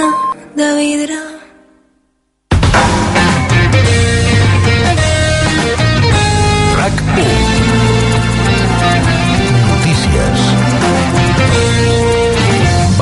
ventana de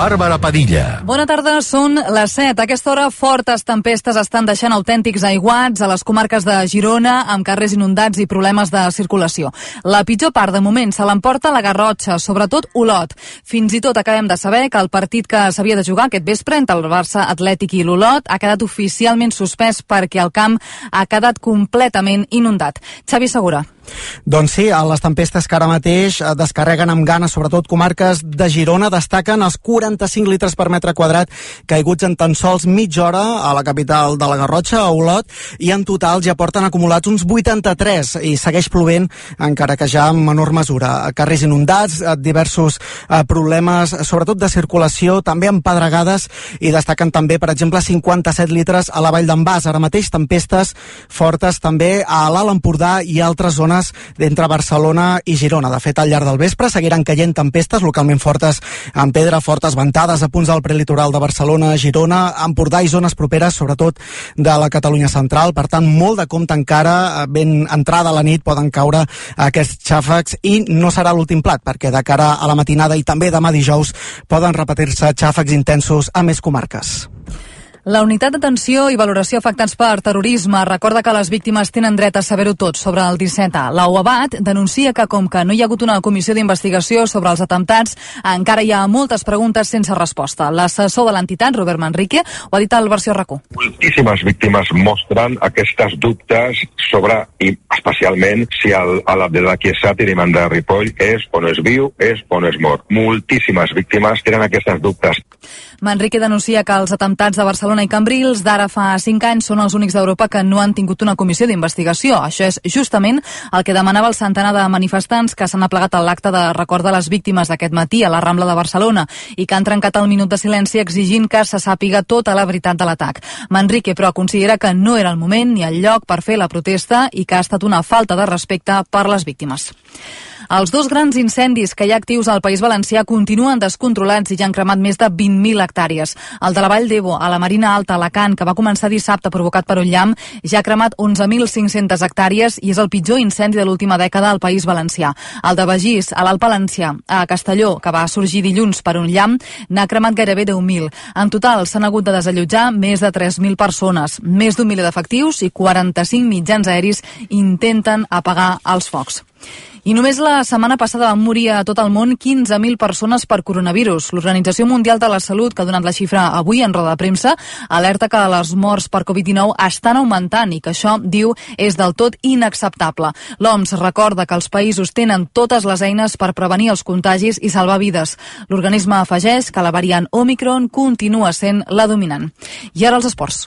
Bàrbara Padilla Bona tarda, són les 7. A aquesta hora, fortes tempestes estan deixant autèntics aiguats a les comarques de Girona, amb carrers inundats i problemes de circulació. La pitjor part, de moment, se l'emporta la Garrotxa, sobretot Olot. Fins i tot acabem de saber que el partit que s'havia de jugar aquest vespre entre el Barça Atlètic i l'Olot ha quedat oficialment suspès perquè el camp ha quedat completament inundat. Xavi Segura. Doncs sí, les tempestes que ara mateix eh, descarreguen amb gana, sobretot comarques de Girona, destaquen els 45 litres per metre quadrat caiguts en tan sols mitja hora a la capital de la Garrotxa, a Olot, i en total ja porten acumulats uns 83 i segueix plovent, encara que ja en menor mesura. Carrers inundats, eh, diversos eh, problemes, sobretot de circulació, també amb pedregades, i destaquen també, per exemple, 57 litres a la Vall d'en Bas. Ara mateix tempestes fortes també a l'Alt Empordà i altres zones zones d'entre Barcelona i Girona. De fet, al llarg del vespre seguiran caient tempestes localment fortes en pedra, fortes ventades a punts del prelitoral de Barcelona, Girona, Empordà i zones properes, sobretot de la Catalunya central. Per tant, molt de compte encara, eh, ben entrada a la nit, poden caure aquests xàfecs i no serà l'últim plat, perquè de cara a la matinada i també demà dijous poden repetir-se xàfecs intensos a més comarques. La Unitat d'Atenció i Valoració Afectats per Terrorisme recorda que les víctimes tenen dret a saber-ho tot sobre el 17A. La UABAT denuncia que com que no hi ha hagut una comissió d'investigació sobre els atemptats, encara hi ha moltes preguntes sense resposta. L'assessor de l'entitat, Robert Manrique, ho ha dit al versió RACU. Moltíssimes víctimes mostren aquestes dubtes sobre, i especialment, si el, l'Abdelaki Esat i l'imam de Ripoll és on és viu, és on és mort. Moltíssimes víctimes tenen aquestes dubtes. Manrique denuncia que els atemptats de Barcelona i Cambrils d'ara fa 5 anys són els únics d'Europa que no han tingut una comissió d'investigació. Això és justament el que demanava el centenar de manifestants que s'han aplegat a l'acte de record de les víctimes d'aquest matí a la Rambla de Barcelona i que han trencat el minut de silenci exigint que se sàpiga tota la veritat de l'atac. Manrique, però, considera que no era el moment ni el lloc per fer la protesta i que ha estat una falta de respecte per les víctimes. Els dos grans incendis que hi ha actius al País Valencià continuen descontrolats i ja han cremat més de 20.000 hectàrees. El de la Vall d'Ebo, a la Marina Alta, a Alacant, que va començar dissabte provocat per un llamp, ja ha cremat 11.500 hectàrees i és el pitjor incendi de l'última dècada al País Valencià. El de Begís, a l'Alt Valencià, a Castelló, que va sorgir dilluns per un llamp, n'ha cremat gairebé 10.000. En total, s'han hagut de desallotjar més de 3.000 persones. Més d'un miler d'efectius i 45 mitjans aeris intenten apagar els focs. I només la setmana passada van morir a tot el món 15.000 persones per coronavirus. L'Organització Mundial de la Salut, que ha donat la xifra avui en roda de premsa, alerta que les morts per Covid-19 estan augmentant i que això, diu, és del tot inacceptable. L'OMS recorda que els països tenen totes les eines per prevenir els contagis i salvar vides. L'organisme afegeix que la variant Omicron continua sent la dominant. I ara els esports.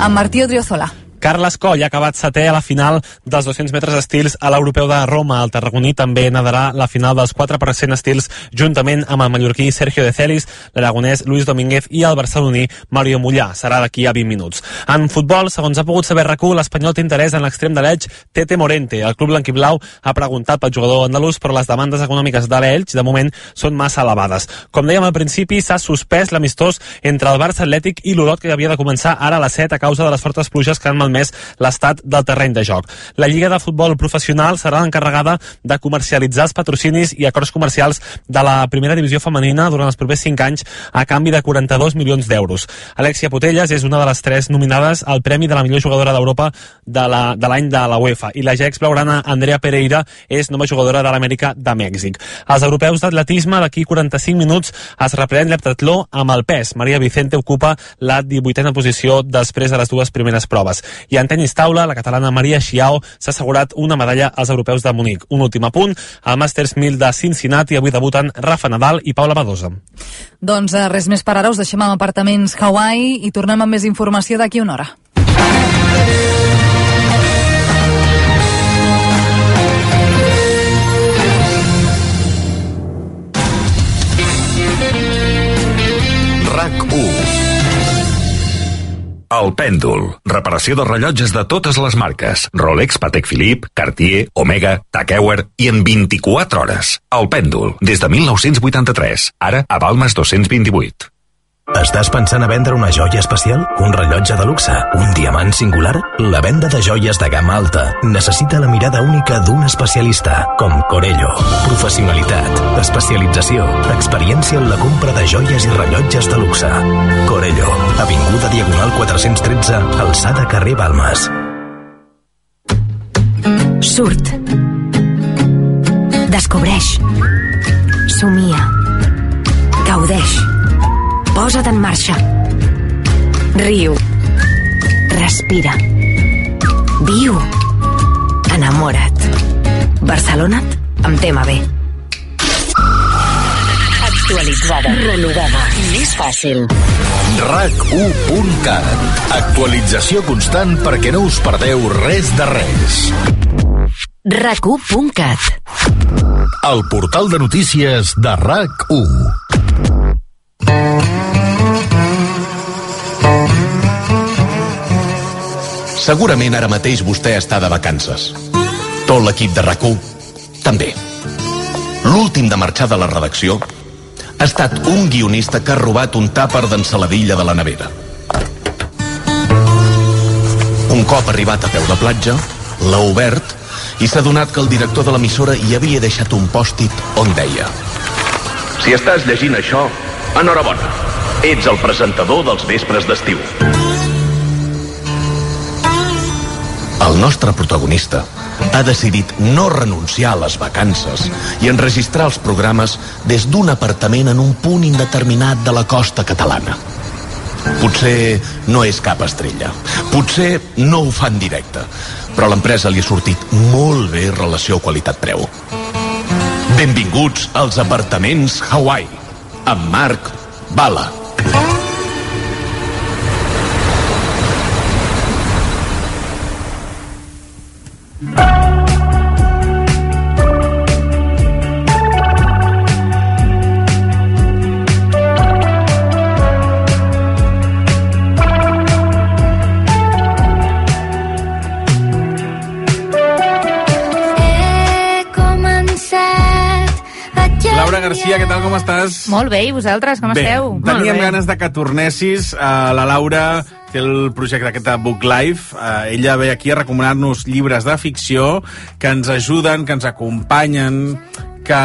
Amb Martí Odriozola. Carles Coll ha acabat setè a la final dels 200 metres estils a l'Europeu de Roma. El tarragoní també nadarà la final dels 4% estils juntament amb el mallorquí Sergio de Celis, l'aragonès Luis Domínguez i el barceloní Mario Mullà. Serà d'aquí a 20 minuts. En futbol, segons ha pogut saber RAC1, l'Espanyol té interès en l'extrem de l'Elx Tete Morente. El club blanquiblau ha preguntat pel jugador andalús, però les demandes econòmiques de l'Elx de moment són massa elevades. Com dèiem al principi, s'ha suspès l'amistós entre el Barça Atlètic i l'Olot que havia de començar ara a les 7 a causa de les fortes pluges que han malmès l'estat del terreny de joc. La Lliga de Futbol Professional serà l'encarregada de comercialitzar els patrocinis i acords comercials de la primera divisió femenina durant els propers 5 anys a canvi de 42 milions d'euros. Alexia Potelles és una de les tres nominades al Premi de la millor jugadora d'Europa de l'any la, de, de la UEFA i la ja exblaugrana Andrea Pereira és nova jugadora de l'Amèrica de Mèxic. Els europeus d'atletisme d'aquí 45 minuts es reprèn l'heptatló amb el pes. Maria Vicente ocupa la 18a posició després de les dues primeres proves. I en tenis taula, la catalana Maria Xiao s'ha assegurat una medalla als europeus de Munic. Un últim apunt, al Masters 1000 de Cincinnati avui debuten Rafa Nadal i Paula Badosa. Doncs eh, res més per ara, us deixem amb apartaments Hawaii i tornem amb més informació d'aquí una hora. RAC 1 El Pèndol. Reparació de rellotges de totes les marques. Rolex, Patek Philippe, Cartier, Omega, Tag Heuer i en 24 hores. El Pèndol. Des de 1983. Ara a Balmes 228. Estàs pensant a vendre una joia especial? Un rellotge de luxe? Un diamant singular? La venda de joies de gamma alta necessita la mirada única d'un especialista, com Corello. Professionalitat, especialització, experiència en la compra de joies i rellotges de luxe. Corello, Avinguda Diagonal 413, alçada carrer Balmes. Surt. Descobreix. Somia. Gaudeix. Posa't en marxa. Riu. Respira. Viu. Enamora't. Barcelona't amb tema B. Actualitzada. Renovada. Més fàcil. RAC1.cat. Actualització constant perquè no us perdeu res de res. RAC1.cat El portal de notícies de RAC1. Segurament ara mateix vostè està de vacances. Tot l'equip de rac també. L'últim de marxar de la redacció ha estat un guionista que ha robat un tàper d'ensaladilla de la nevera. Un cop arribat a peu de platja, l'ha obert i s'ha donat que el director de l'emissora hi havia deixat un pòstit on deia Si estàs llegint això, enhorabona. Ets el presentador dels vespres d'estiu. El nostre protagonista ha decidit no renunciar a les vacances i enregistrar els programes des d'un apartament en un punt indeterminat de la costa catalana. Potser no és cap estrella, potser no ho fa en directe, però a l'empresa li ha sortit molt bé relació qualitat-preu. Benvinguts als apartaments Hawaii, amb Marc Bala. Laura Garcia, què tal, com estàs? Molt bé, i vosaltres, com Bé, esteu? teníem ganes de que tornessis. Uh, la Laura té el projecte aquest de Book Life. Uh, ella ve aquí a recomanar-nos llibres de ficció que ens ajuden, que ens acompanyen, que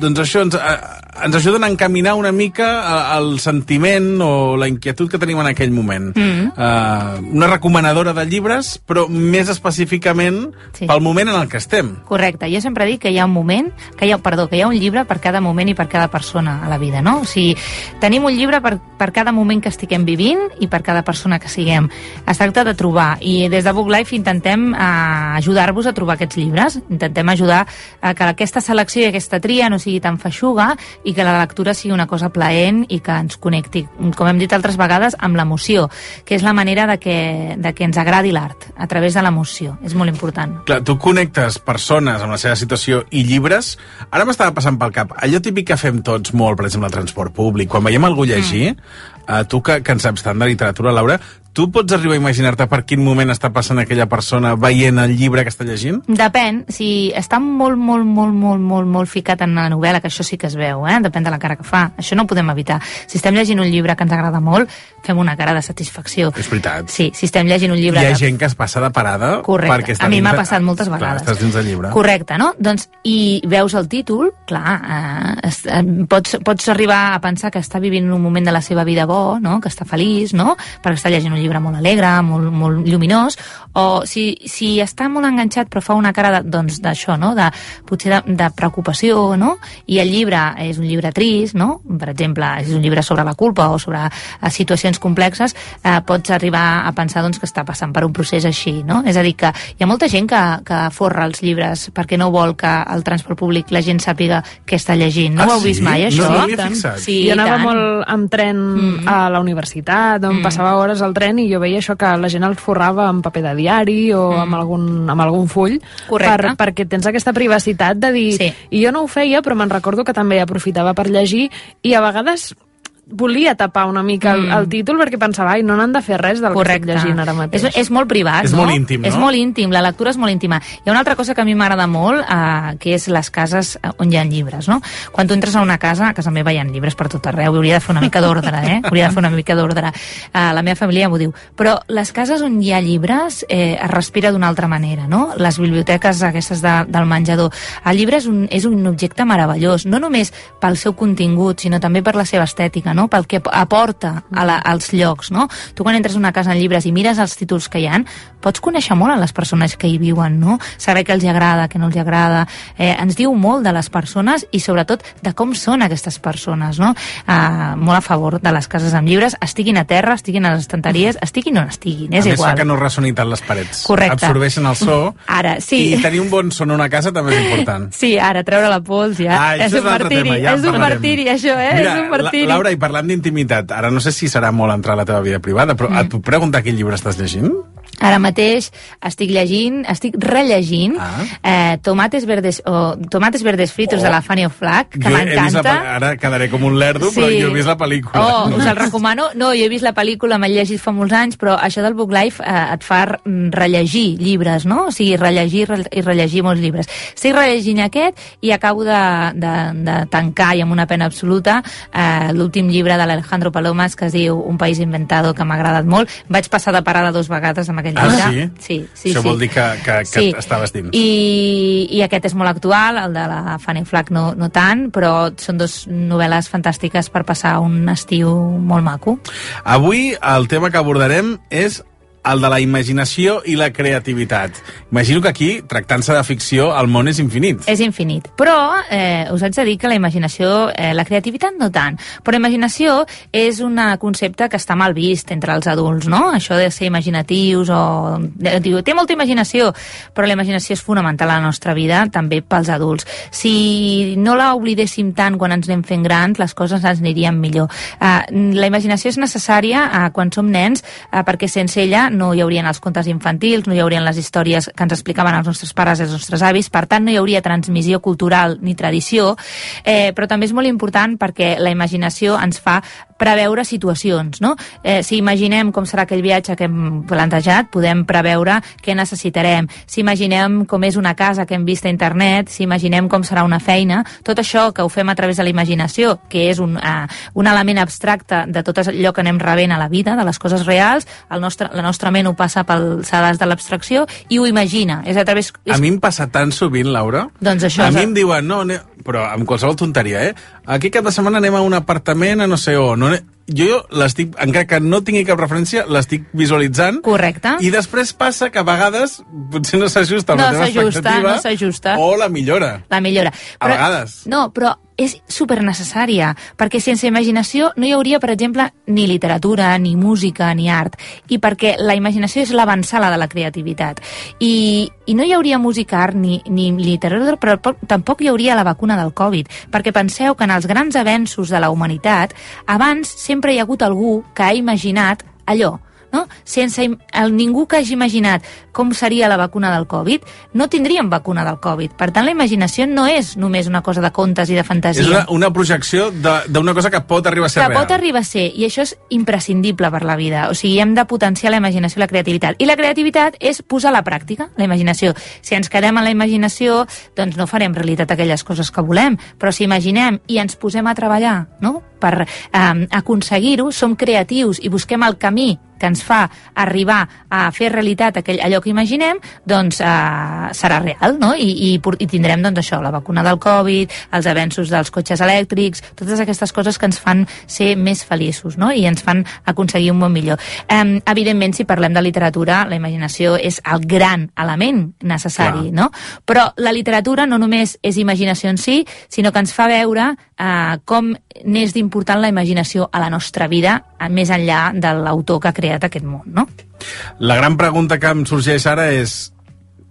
doncs això ens, eh, ens ajuden a encaminar una mica eh, el sentiment o la inquietud que tenim en aquell moment. Mm. Uh, una recomanadora de llibres, però més específicament Sí. pel moment en el que estem. Correcte. Jo sempre dic que hi ha un moment, que hi ha, perdó, que hi ha un llibre per cada moment i per cada persona a la vida, no? O sigui, tenim un llibre per, per cada moment que estiguem vivint i per cada persona que siguem. Es tracta de trobar, i des de Book Life intentem eh, ajudar-vos a trobar aquests llibres, intentem ajudar a que aquesta selecció i aquesta tria no sigui tan feixuga i que la lectura sigui una cosa plaent i que ens connecti, com hem dit altres vegades, amb l'emoció, que és la manera de que, de que ens agradi l'art, a través de l'emoció. És molt important. Clar, tu connectes persones amb la seva situació i llibres. Ara m'estava passant pel cap, allò típic que fem tots molt, per exemple, al transport públic, quan veiem algú llegir, mm. uh, tu que, que en saps tant de literatura, Laura, tu pots arribar a imaginar-te per quin moment està passant aquella persona veient el llibre que està llegint? Depèn, si està molt, molt, molt, molt, molt, molt ficat en la novel·la, que això sí que es veu, eh? depèn de la cara que fa, això no ho podem evitar. Si estem llegint un llibre que ens agrada molt, fem una cara de satisfacció. És veritat. Sí, si estem llegint un llibre... Hi ha gent que es passa de parada Correcte, perquè està a mi m'ha de- passat moltes Clar, vegades. estàs dins del llibre. Correcte, no? Doncs, i veus el títol, clar, eh, es, eh, pots, pots arribar a pensar que està vivint un moment de la seva vida bo, no? que està feliç, no? perquè està llegint un llibre molt alegre, molt, molt lluminós, o si, si està molt enganxat però fa una cara doncs, d'això, no? de, potser de, de preocupació, no? i el llibre és un llibre trist, no? per exemple, és un llibre sobre la culpa o sobre eh, situacions complexes, eh, pots arribar a pensar doncs, que està passant per un procés així. No? És a dir, que hi ha molta gent que, que forra els llibres perquè no vol que al transport públic la gent sàpiga què està llegint. No Ah, ho heu vist sí? mai, No, això? no he fixat. Sí, jo anava tant. molt amb tren Mm. a la universitat, on Mm. passava hores al tren i jo veia això que la gent el forrava amb paper de diari o Mm. amb, algun, amb algun full Correcte. per, perquè tens aquesta privacitat de dir... Sí. I jo no ho feia, però me'n recordo que també aprofitava per llegir i a vegades volia tapar una mica el, Mm. el títol perquè pensava, ai, no n'han de fer res del Correcte. que estic llegint ara mateix. És, és molt privat, És no? molt íntim, És no? molt íntim, la lectura és molt íntima. Hi ha una altra cosa que a mi m'agrada molt, eh, que és les cases eh, on hi ha llibres, no? Quan tu entres a una casa, a casa meva hi ha llibres per tot arreu, hauria de fer una mica d'ordre, eh? Hauria de fer una mica d'ordre. Eh, la meva família m'ho diu. Però les cases on hi ha llibres eh, es respira d'una altra manera, no? Les biblioteques aquestes de, del menjador. El llibre és un, és un objecte meravellós, no només pel seu contingut, sinó també per la seva estètica, no? Pel que aporta a la, als llocs, no? Tu quan entres a una casa en llibres i mires els títols que hi han, pots conèixer molt a les persones que hi viuen, no? Saber què els agrada, què no els agrada. Eh, ens diu molt de les persones i sobretot de com són aquestes persones, no? Eh, molt a favor de les cases amb llibres, estiguin a terra, estiguin a les estanteries, estiguin on estiguin, és a més igual. fa que no ressonin tant les parets. Correcte. Absorbeixen el so. Ara, sí. I tenir un bon son a una casa també és important. Sí, ara treure la pols ja. Ah, és un martiri, tema, ja és un martiri, això, eh? Mira, és un martiri. La, Laura, i parlant d'intimitat, ara no sé si serà molt entrar a la teva vida privada, però mm. et puc preguntar quin llibre estàs llegint? Ara mateix estic llegint, estic rellegint Ah. eh, Tomates verdes o Tomates verdes fritos Oh. de la Fanny Flack, que m'encanta. ara quedaré com un lerdo, però jo he vist la pel·lícula. Oh, us el recomano. No, jo he vist la pel·lícula, m'he llegit fa molts anys, però això del Book Life eh, et fa mm, rellegir llibres, no? O sigui, rellegir re- i rellegir molts llibres. Estic rellegint aquest i acabo de, de, de tancar, i amb una pena absoluta, eh, l'últim llibre de l'Alejandro Palomas, que es diu Un país inventado, que m'ha agradat molt. Vaig passar de parada dos vegades amb aquell Ah, llibre. sí? Sí, sí, Això sí. vol dir que, que, que Sí. estaves dins. I, I aquest és molt actual, el de la Fanny Flack no, no tant, però són dos novel·les fantàstiques per passar un estiu molt maco. Avui el tema que abordarem és el de la imaginació i la creativitat. Imagino que aquí, tractant-se de ficció, el món és infinit. És infinit. Però eh, us haig de dir que la imaginació, eh, la creativitat no tant, però imaginació és un concepte que està mal vist entre els adults, no? Això de ser imaginatius o... eh, Diu, té molta imaginació, però la imaginació és fonamental a la nostra vida, també pels adults. Si no la oblidéssim tant quan ens anem fent grans, les coses ens anirien millor. Eh, la imaginació és necessària eh, quan som nens, eh, perquè sense ella no hi haurien els contes infantils, no hi haurien les històries que ens explicaven els nostres pares i els nostres avis, per tant no hi hauria transmissió cultural ni tradició, eh, però també és molt important perquè la imaginació ens fa preveure situacions, no? Eh, si imaginem com serà aquell viatge que hem plantejat, podem preveure què necessitarem. Si imaginem com és una casa que hem vist a internet, si imaginem com serà una feina, tot això que ho fem a través de la imaginació, que és un, uh, un element abstracte de tot allò que anem rebent a la vida, de les coses reals, el nostre, la nostra ment ho passa pel sedàs de l'abstracció i ho imagina. És a través... És, A mi em passa tan sovint, Laura. Doncs això A és mi em diuen, no, ne... però amb qualsevol tonteria, eh? Aquí cap de setmana anem a un apartament a no sé on. No, ne- jo l'estic, encara que no tingui cap referència, l'estic visualitzant. Correcte. I després passa que a vegades potser no s'ajusta No la teva expectativa. no s'ajusta. O la millora. la millora. A vegades. No, però és super necessària, perquè sense imaginació no hi hauria, per exemple, ni literatura, ni música, ni art, i perquè la imaginació és l'avançala de la creativitat. I, I no hi hauria música, art, ni, ni literatura, però po- tampoc hi hauria la vacuna del Covid, perquè penseu que en els grans avenços de la humanitat, abans sempre hi ha hagut algú que ha imaginat allò, no? Sense el, ningú que hagi imaginat com seria la vacuna del Covid, no tindríem vacuna del Covid. Per tant, la imaginació no és només una cosa de contes i de fantasia. És una, una projecció de- d'una cosa que pot arribar a ser que real. pot arribar a ser, i això és imprescindible per la vida. O sigui, hem de potenciar la imaginació i la creativitat. I la creativitat és posar a la pràctica la imaginació. Si ens quedem en la imaginació, doncs no farem realitat aquelles coses que volem. Però si imaginem i ens posem a treballar no? per eh, aconseguir-ho, som creatius i busquem el camí que ens fa arribar a fer realitat aquell, allò que imaginem, doncs eh, serà real, no? I, i, i tindrem doncs, això, la vacuna del Covid, els avenços dels cotxes elèctrics, totes aquestes coses que ens fan ser més feliços, no? I ens fan aconseguir un món millor. Eh, evidentment, si parlem de literatura, la imaginació és el gran element necessari, Clar. no? Però la literatura no només és imaginació en si, sinó que ens fa veure eh, com n'és d'important la imaginació a la nostra vida, més enllà de l'autor que ha creat aquest món, no? La gran pregunta que em sorgeix ara és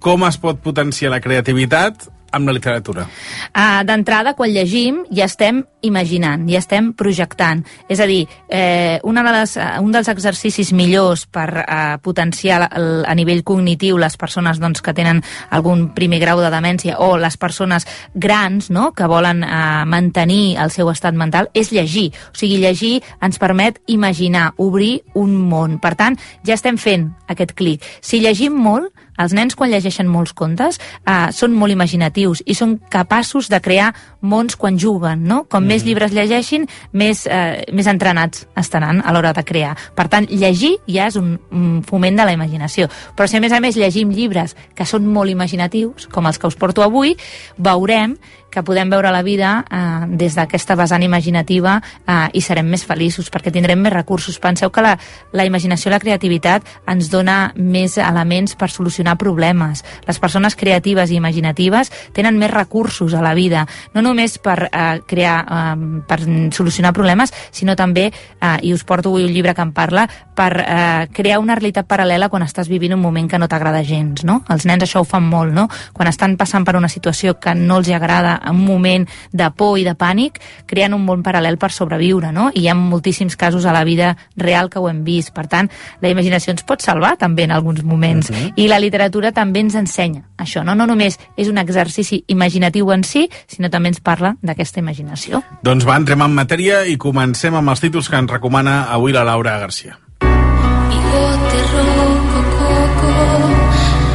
com es pot potenciar la creativitat amb la literatura? Uh, D'entrada, quan llegim, ja estem imaginant, ja estem projectant. És a dir, eh, una de les, eh, un dels exercicis millors per eh, potenciar el, a nivell cognitiu les persones doncs, que tenen algun primer grau de demència o les persones grans no?, que volen eh, mantenir el seu estat mental és llegir. O sigui, llegir ens permet imaginar, obrir un món. Per tant, ja estem fent aquest clic. Si llegim molt, els nens, quan llegeixen molts contes, eh, són molt imaginatius i són capaços de crear mons quan juguen, no? Com mm. més llibres llegeixin, més, eh, més entrenats estaran a l'hora de crear. Per tant, llegir ja és un, un foment de la imaginació. Però si a més a més llegim llibres que són molt imaginatius, com els que us porto avui, veurem que podem veure la vida eh, des d'aquesta vessant imaginativa eh, i serem més feliços perquè tindrem més recursos. Penseu que la, la imaginació i la creativitat ens dona més elements per solucionar problemes. Les persones creatives i imaginatives tenen més recursos a la vida, no només per eh, crear, eh, per solucionar problemes, sinó també, eh, i us porto avui un llibre que en parla, per eh, crear una realitat paral·lela quan estàs vivint un moment que no t'agrada gens, no? Els nens això ho fan molt, no? Quan estan passant per una situació que no els agrada en un moment de por i de pànic, creen un món paral·lel per sobreviure, no? I hi ha moltíssims casos a la vida real que ho hem vist. Per tant, la imaginació ens pot salvar també en alguns moments. Uh -huh. I la literatura també ens ensenya això, no? No només és un exercici imaginatiu en si, sinó també ens parla d'aquesta imaginació. Doncs va, entrem en matèria i comencem amb els títols que ens recomana avui la Laura Garcia. Bigote rojo, coco,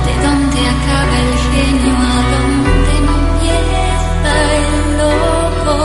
¿de dónde acaba el genio? ¿A dónde empieza el loco?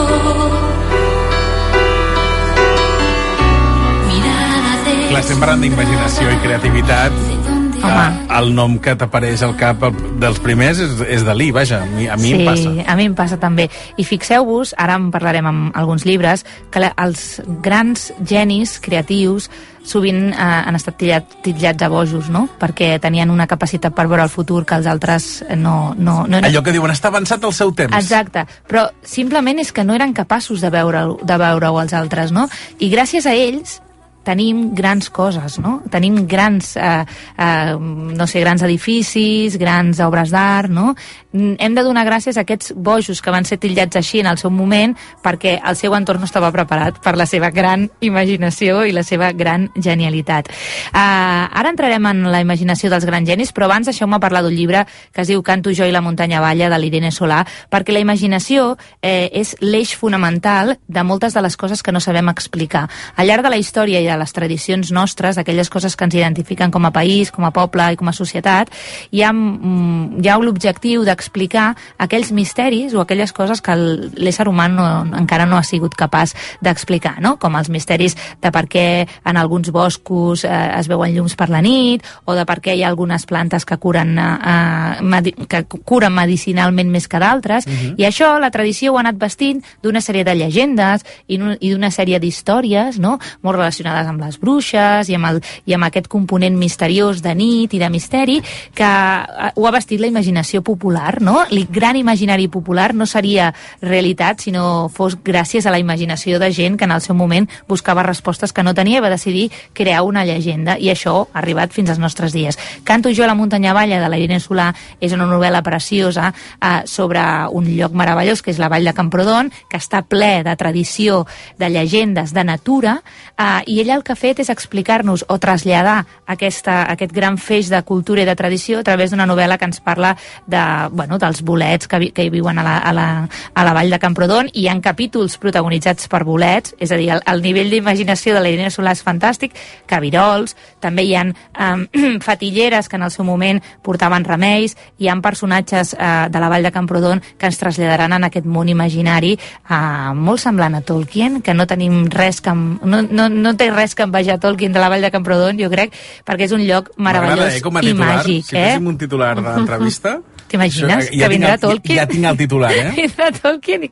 Mirada de Clar, estem parlant d'imaginació i creativitat. Home. Eh, el nom que t'apareix al cap dels primers és, és Dalí, vaja, a mi, a mi sí, em passa. a mi em passa també. I fixeu-vos, ara en parlarem amb alguns llibres, que la, els grans genis creatius sovint eh, han estat tillat, titllats a bojos, no? Perquè tenien una capacitat per veure el futur que els altres no... no, no Allò que diuen, està avançat el seu temps. Exacte, però simplement és que no eren capaços de veure-ho de veure els altres, no? I gràcies a ells tenim grans coses, no? Tenim grans, eh, eh, no sé, grans edificis, grans obres d'art, no? Mm, Hem de donar gràcies a aquests bojos que van ser titllats així en el seu moment perquè el seu entorn no estava preparat per la seva gran imaginació i la seva gran genialitat. Eh, ara entrarem en la imaginació dels grans genis, però abans deixeu-me parlar d'un llibre que es diu Canto jo i la muntanya balla, de l'Irene Solà, perquè la imaginació eh, és l'eix fonamental de moltes de les coses que no sabem explicar. Al llarg de la història i de les tradicions nostres, aquelles coses que ens identifiquen com a país, com a poble i com a societat, hi ha, mm, hi ha l'objectiu d'explicar aquells misteris o aquelles coses que l'ésser humà no, encara no ha sigut capaç d'explicar, no? com els misteris de per què en alguns boscos eh, es veuen llums per la nit o de per què hi ha algunes plantes que curen, eh, medi que curen medicinalment més que d'altres, Mhm. i això la tradició ho ha anat vestint d'una sèrie de llegendes i d'una sèrie d'històries no? molt relacionades amb les bruixes i amb, el, i amb aquest component misteriós de nit i de misteri que eh, ho ha vestit la imaginació popular. No? El gran imaginari popular no seria realitat si no fos gràcies a la imaginació de gent que en el seu moment buscava respostes que no tenia i va decidir crear una llegenda i això ha arribat fins als nostres dies. Canto jo a la muntanya balla de la Irene Solà és una novel·la preciosa eh, sobre un lloc meravellós que és la Vall de Camprodon, que està ple de tradició, de llegendes, de natura, eh, i ella el que ha fet és explicar-nos o traslladar aquesta, aquest gran feix de cultura i de tradició a través d'una novel·la que ens parla de, bueno, dels bolets que, vi, que hi viuen a la, a, la, a la Vall de Camprodon i hi ha capítols protagonitzats per bolets, és a dir, el, el nivell d'imaginació de la Irene Solà és fantàstic, cabirols, també hi ha eh, fatilleres que en el seu moment portaven remeis, hi ha personatges eh, de la Vall de Camprodon que ens traslladaran en aquest món imaginari eh, molt semblant a Tolkien, que no tenim res que... No, no, no té res que envejar Tolkien de la Vall de Camprodon, jo crec, perquè és un lloc meravellós eh, com a i titular. màgic, si eh? féssim un titular d'entrevista... T'imagines això- que vindrà el, Tolkien? Ja tinc el titular, eh? Vindrà Tolkien i.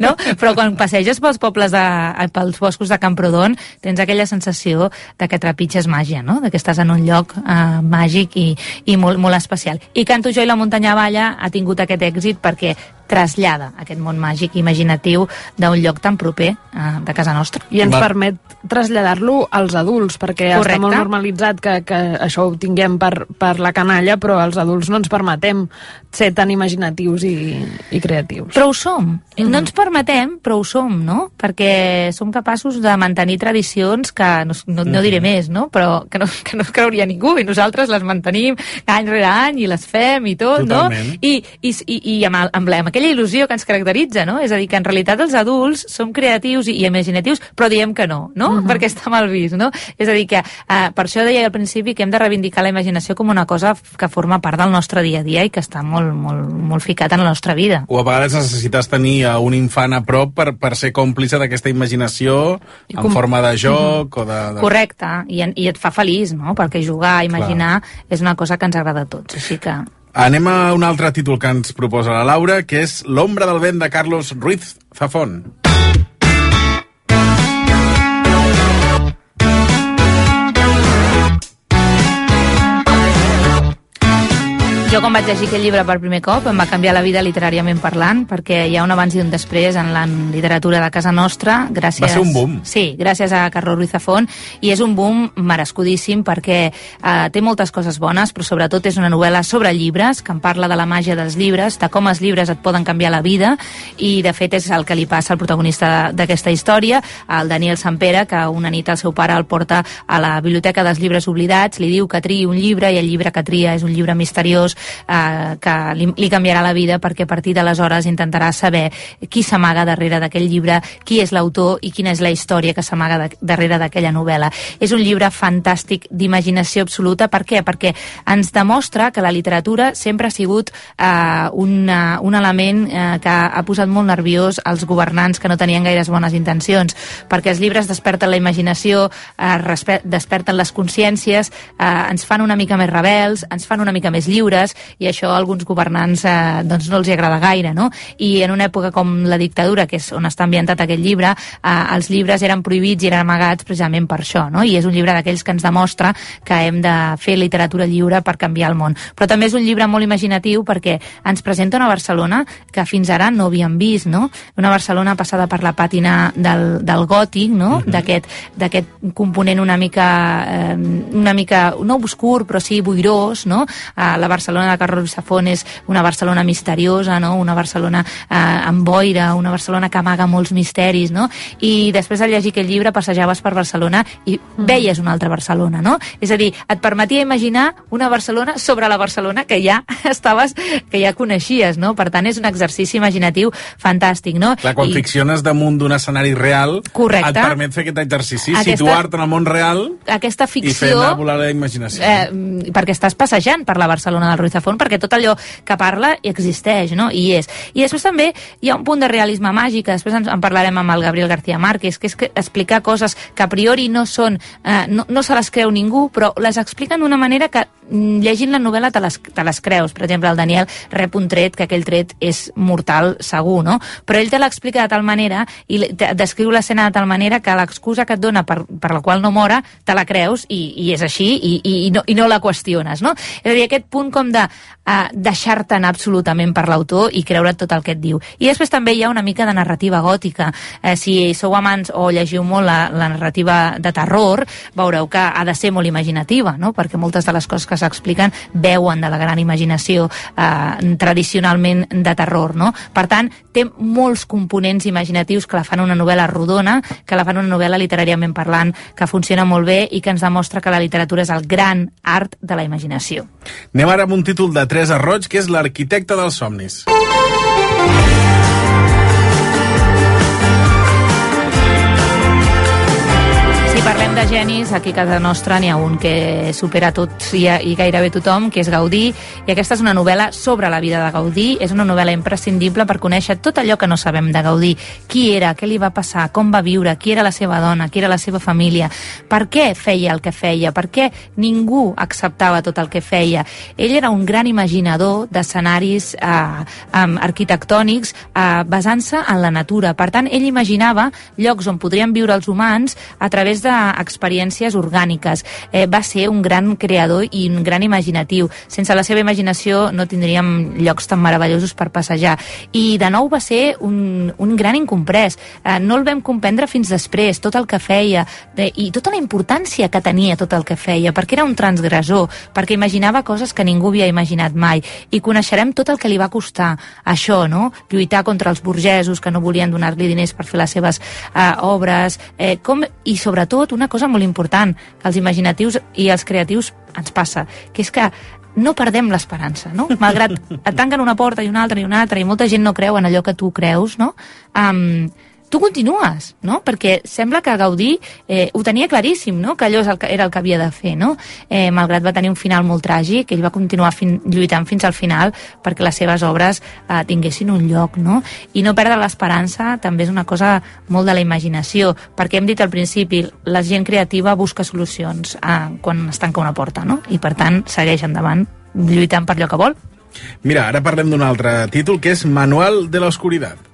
No? Però quan passeges pels pobles, de, pels boscos de Camprodon, tens aquella sensació de que trepitges màgia, no? De que estàs en un lloc eh, màgic i, i molt, molt especial. I Canto jo i la muntanya balla ha tingut aquest èxit perquè trasllada aquest món màgic imaginatiu d'un lloc tan proper eh, de casa nostra. I ens permet traslladar-lo als adults, perquè Correcte. està molt normalitzat que, que això ho tinguem per, per la canalla, però els adults no ens permetem ser tan imaginatius i, i creatius. Però ho som. No ens permetem, però ho som, no? Perquè som capaços de mantenir tradicions que, no, no, no diré més, no? Però que no, que no es creuria ningú i nosaltres les mantenim any rere any i les fem i tot, Totalment. no? I, i, i, i amb, el- amb, la, amb aquella il·lusió que ens caracteritza, no? És a dir, que en realitat els adults som creatius i, i imaginatius, però diem que no, no? Perquè està mal vist, no? És a dir, que eh, per això deia al principi que hem de reivindicar la imaginació com una cosa que forma part del nostre dia a dia i que està molt, molt, molt ficat en la nostra vida. O a vegades necessites tenir a un infant a prop per, per ser còmplice d'aquesta imaginació I en com- forma de joc o de... de... Correcte, i, en- i et fa feliç, no? Perquè jugar, imaginar, és una cosa que ens agrada a tots. Així que... Anem a un altre títol que ens proposa la Laura, que és L'ombra del vent de Carlos Ruiz Zafón. Jo quan vaig llegir aquest llibre per primer cop em va canviar la vida literàriament parlant perquè hi ha un abans i un després en la literatura de casa nostra gràcies... Va ser un boom. Sí, gràcies a Carlos Ruiz Zafón i és un boom merescudíssim perquè eh, té moltes coses bones però sobretot és una novel·la sobre llibres que en parla de la màgia dels llibres, de com els llibres et poden canviar la vida i de fet és el que li passa al protagonista d'aquesta història, al Daniel Sampere que una nit el seu pare el porta a la biblioteca dels llibres oblidats, li diu que triï un llibre i el llibre que tria és un llibre misteriós eh, que li, li canviarà la vida perquè a partir d'aleshores intentarà saber qui s'amaga darrere d'aquell llibre, qui és l'autor i quina és la història que s'amaga darrere d'aquella novel·la. És un llibre fantàstic d'imaginació absoluta. Per què? Perquè ens demostra que la literatura sempre ha sigut eh, una, un element eh, que ha posat molt nerviós als governants que no tenien gaires bones intencions, perquè els llibres desperten la imaginació, eh, desperten les consciències, eh, ens fan una mica més rebels, ens fan una mica més lliures, i això a alguns governants eh, doncs no els hi agrada gaire, no? I en una època com la dictadura, que és on està ambientat aquest llibre, eh, els llibres eren prohibits i eren amagats precisament per això, no? I és un llibre d'aquells que ens demostra que hem de fer literatura lliure per canviar el món. Però també és un llibre molt imaginatiu perquè ens presenta una Barcelona que fins ara no havíem vist, no? Una Barcelona passada per la pàtina del, del gòtic, no? D'aquest d'aquest component una mica, eh, una mica, no obscur, però sí boirós, no? Eh, la Barcelona de Carlos Safón és una Barcelona misteriosa, no? Una Barcelona eh, amb boira, una Barcelona que amaga molts misteris, no? I després de llegir aquest llibre passejaves per Barcelona i veies una altra Barcelona, no? És a dir, et permetia imaginar una Barcelona sobre la Barcelona que ja estaves, que ja coneixies, no? Per tant, és un exercici imaginatiu fantàstic, no? Clar, quan I- ficciones damunt d'un escenari real, Correcte. et permet fer aquest exercici, Aquesta- situar-te en el món real aquesta i fer ficció anar a volar la imaginació. eh, mm, perquè estàs passejant per la Barcelona del Ruiz Zafón, perquè tot allò que parla existeix, no? I és. I després també hi ha un punt de realisme màgic, que després en, en parlarem amb el Gabriel García Márquez, que és que explicar coses que a priori no són, eh, no, no se les creu ningú, però les expliquen d'una manera que mm, llegint la novel·la te les, te les creus. Per exemple, el Daniel rep un tret, que aquell tret és mortal segur, no? Però ell te l'explica de tal manera i descriu l'escena de tal manera que l'excusa que et dona per, per la qual no mora, te la creus i, i és així i, i, i, no, i no la qüestiones, no? És a dir, aquest punt com de uh, deixar-te anar absolutament per l'autor i creure't tot el que et diu. I després també hi ha una mica de narrativa gòtica. Eh, si sou amants o llegiu molt la, la narrativa de terror, veureu que ha de ser molt imaginativa, no? Perquè moltes de les coses que s'expliquen veuen de la gran imaginació eh, tradicionalment de terror, no? Per tant, té molts components imaginatius que la fan una novel·la rodona, que la fan una novel·la literàriament parlant, que funciona molt bé i que ens demostra que la literatura és el gran art de la imaginació. Anem ara amb un títol de Teresa Roig, que és l'arquitecte dels somnis. Parlem de genis, aquí a casa nostra n'hi ha un que supera tot i, i gairebé tothom, que és Gaudí, i aquesta és una novel·la sobre la vida de Gaudí, és una novel·la imprescindible per conèixer tot allò que no sabem de Gaudí. Qui era, què li va passar, com va viure, qui era la seva dona, qui era la seva família, per què feia el que feia, per què ningú acceptava tot el que feia. Ell era un gran imaginador d'escenaris eh, arquitectònics eh, basant-se en la natura. Per tant, ell imaginava llocs on podrien viure els humans a través d'experiències experiències orgàniques. Eh, va ser un gran creador i un gran imaginatiu. Sense la seva imaginació no tindríem llocs tan meravellosos per passejar. I de nou va ser un, un gran incomprès. Eh, no el vam comprendre fins després, tot el que feia de, i tota la importància que tenia tot el que feia, perquè era un transgressor, perquè imaginava coses que ningú havia imaginat mai. I coneixerem tot el que li va costar això, no? Lluitar contra els burgesos que no volien donar-li diners per fer les seves eh, obres, eh, com, i sobretot una cosa molt important, que els imaginatius i els creatius ens passa, que és que no perdem l'esperança, no? Malgrat et tanquen una porta i una altra i una altra i molta gent no creu en allò que tu creus, no? Um, tu continues, no? Perquè sembla que Gaudí eh, ho tenia claríssim, no? Que allò és el que, era el que havia de fer, no? Eh, malgrat va tenir un final molt tràgic, ell va continuar fin, lluitant fins al final perquè les seves obres eh, tinguessin un lloc, no? I no perdre l'esperança també és una cosa molt de la imaginació, perquè hem dit al principi, la gent creativa busca solucions eh, quan es tanca una porta, no? I per tant segueix endavant lluitant per allò que vol. Mira, ara parlem d'un altre títol que és Manual de l'Oscuritat.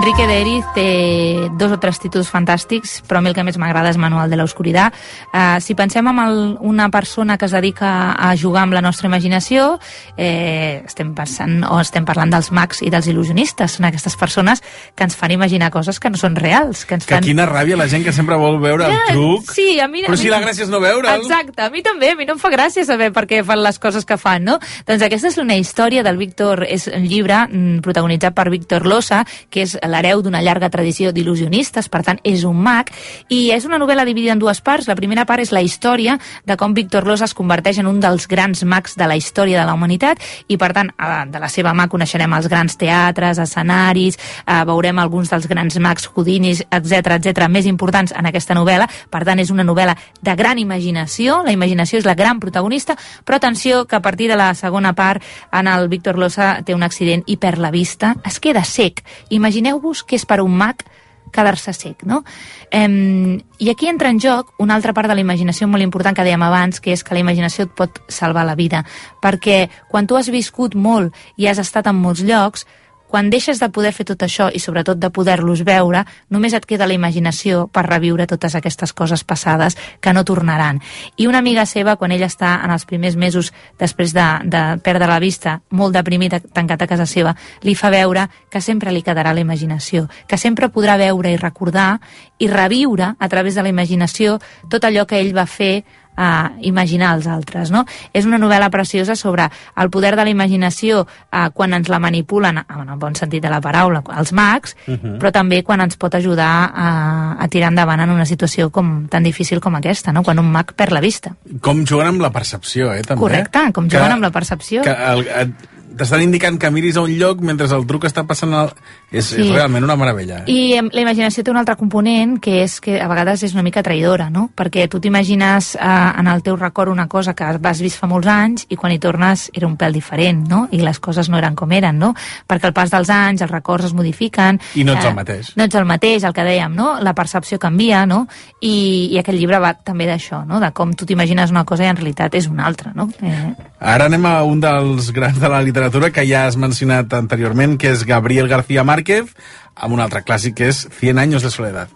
Enrique de Eriz té dos o tres títols fantàstics, però a mi el que més m'agrada és Manual de l'Oscuritat. Uh, si pensem en el, una persona que es dedica a jugar amb la nostra imaginació, eh, estem pensant o estem parlant dels mags i dels il·lusionistes. Són aquestes persones que ens fan imaginar coses que no són reals. Que, ens Que fan... quina ràbia la gent que sempre vol veure el Ja, truc. Sí, a mi... Però a si mi- la gràcia és no veure'l. Exacte, a mi també, a mi no em fa gràcia saber per què fan les coses que fan, no? Doncs aquesta és una història del Víctor, és un llibre mm, protagonitzat per Víctor Losa, que és l'hereu d'una llarga tradició d'il·lusionistes, per tant, és un mag, i és una novel·la dividida en dues parts. La primera part és la història de com Víctor Losa es converteix en un dels grans mags de la història de la humanitat, i per tant, de la seva mà coneixerem els grans teatres, escenaris, eh, veurem alguns dels grans mags Houdinis, etc etc més importants en aquesta novel·la. Per tant, és una novel·la de gran imaginació, la imaginació és la gran protagonista, però atenció que a partir de la segona part en el Víctor Losa té un accident i perd la vista, es queda sec. Imagineu-vos que és per un mag quedar-se sec, no? Em, I aquí entra en joc una altra part de la imaginació molt important que dèiem abans, que és que la imaginació et pot salvar la vida, perquè quan tu has viscut molt i has estat en molts llocs, quan deixes de poder fer tot això i sobretot de poder-los veure, només et queda la imaginació per reviure totes aquestes coses passades que no tornaran. I una amiga seva, quan ella està en els primers mesos després de, de perdre la vista, molt deprimida, tancat a casa seva, li fa veure que sempre li quedarà la imaginació, que sempre podrà veure i recordar i reviure a través de la imaginació tot allò que ell va fer a imaginar els altres. No? És una novel·la preciosa sobre el poder de la imaginació eh, quan ens la manipulen, en el bon sentit de la paraula, els mags, Mhm. però també quan ens pot ajudar a, a tirar endavant en una situació com, tan difícil com aquesta, no? quan un mag perd la vista. Com juguen amb la percepció, eh, també. Correcte, com Que- juguen amb la percepció. Que el, et- t'estan indicant que miris a un lloc mentre el truc està passant... Al... És, Sí. és realment una meravella. Eh? I la imaginació té un altre component que és que a vegades és una mica traïdora, no? Perquè tu t'imagines eh, en el teu record una cosa que has vist fa molts anys i quan hi tornes era un pèl diferent, no? I les coses no eren com eren, no? Perquè al pas dels anys els records es modifiquen. I no ets el mateix. No ets el mateix, el que dèiem, no? La percepció canvia, no? I, i aquest llibre va també d'això, no? De com tu t'imagines una cosa i en realitat és una altra, no? Eh, Ara anem a un dels grans de la literatura que ja has mencionat anteriorment, que és Gabriel García Márquez, amb un altre clàssic que és Cien años de soledad.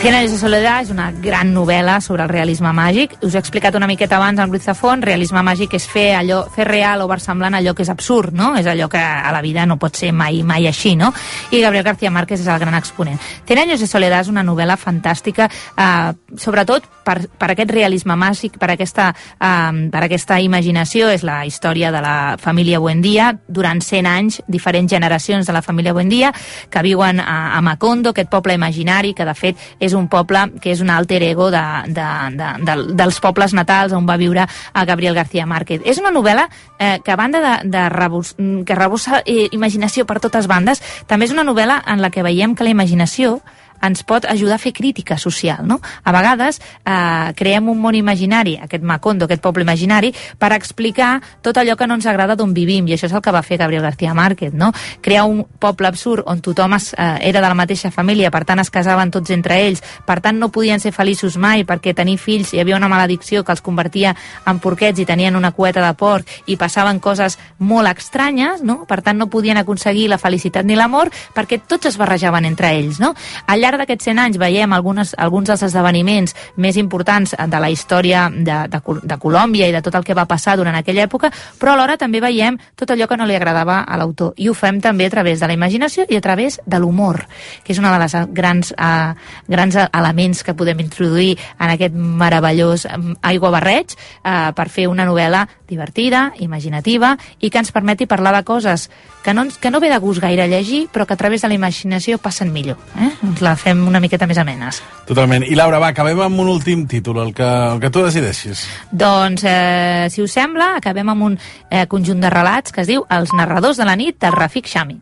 Cien años de soledad és una gran novel·la sobre el realisme màgic. Us he explicat una miqueta abans amb Luis Zafón, realisme màgic és fer allò, fer real o versemblant allò que és absurd, no? És allò que a la vida no pot ser mai mai així, no? I Gabriel García Márquez és el gran exponent. Cien años de soledad és una novel·la fantàstica, eh, sobretot per, per aquest realisme màgic, per aquesta, eh, per aquesta imaginació, és la història de la família Buendía, durant 100 anys, diferents generacions de la família Buendía, que viuen a, a Macondo, aquest poble imaginari, que de fet és un poble que és un alter ego de, de, de, de, dels pobles natals on va viure a Gabriel García Márquez. És una novel·la eh, que a banda de, de rebus, que rebussa eh, imaginació per totes bandes, també és una novel·la en la que veiem que la imaginació ens pot ajudar a fer crítica social, no? A vegades eh, creem un món imaginari, aquest Macondo, aquest poble imaginari, per explicar tot allò que no ens agrada d'on vivim, i això és el que va fer Gabriel García Márquez, no? Crear un poble absurd on tothom es, eh, era de la mateixa família, per tant es casaven tots entre ells, per tant no podien ser feliços mai perquè tenir fills hi havia una maledicció que els convertia en porquets i tenien una cueta de porc i passaven coses molt estranyes, no? Per tant no podien aconseguir la felicitat ni l'amor perquè tots es barrejaven entre ells, no? Al llarg d'aquests 100 anys veiem algunes, alguns dels esdeveniments més importants de la història de, de, de Colòmbia i de tot el que va passar durant aquella època, però alhora també veiem tot allò que no li agradava a l'autor. I ho fem també a través de la imaginació i a través de l'humor, que és una de les grans, eh, grans elements que podem introduir en aquest meravellós eh, aiguabarreig eh, per fer una novel·la divertida, imaginativa i que ens permeti parlar de coses que no, que no ve de gust gaire llegir, però que a través de la imaginació passen millor. Eh? Ens la fem una miqueta més amenes. Totalment. I Laura, va, acabem amb un últim títol, el que, el que tu decideixis. Doncs, eh, si us sembla, acabem amb un eh, conjunt de relats que es diu Els narradors de la nit del Rafik Shami.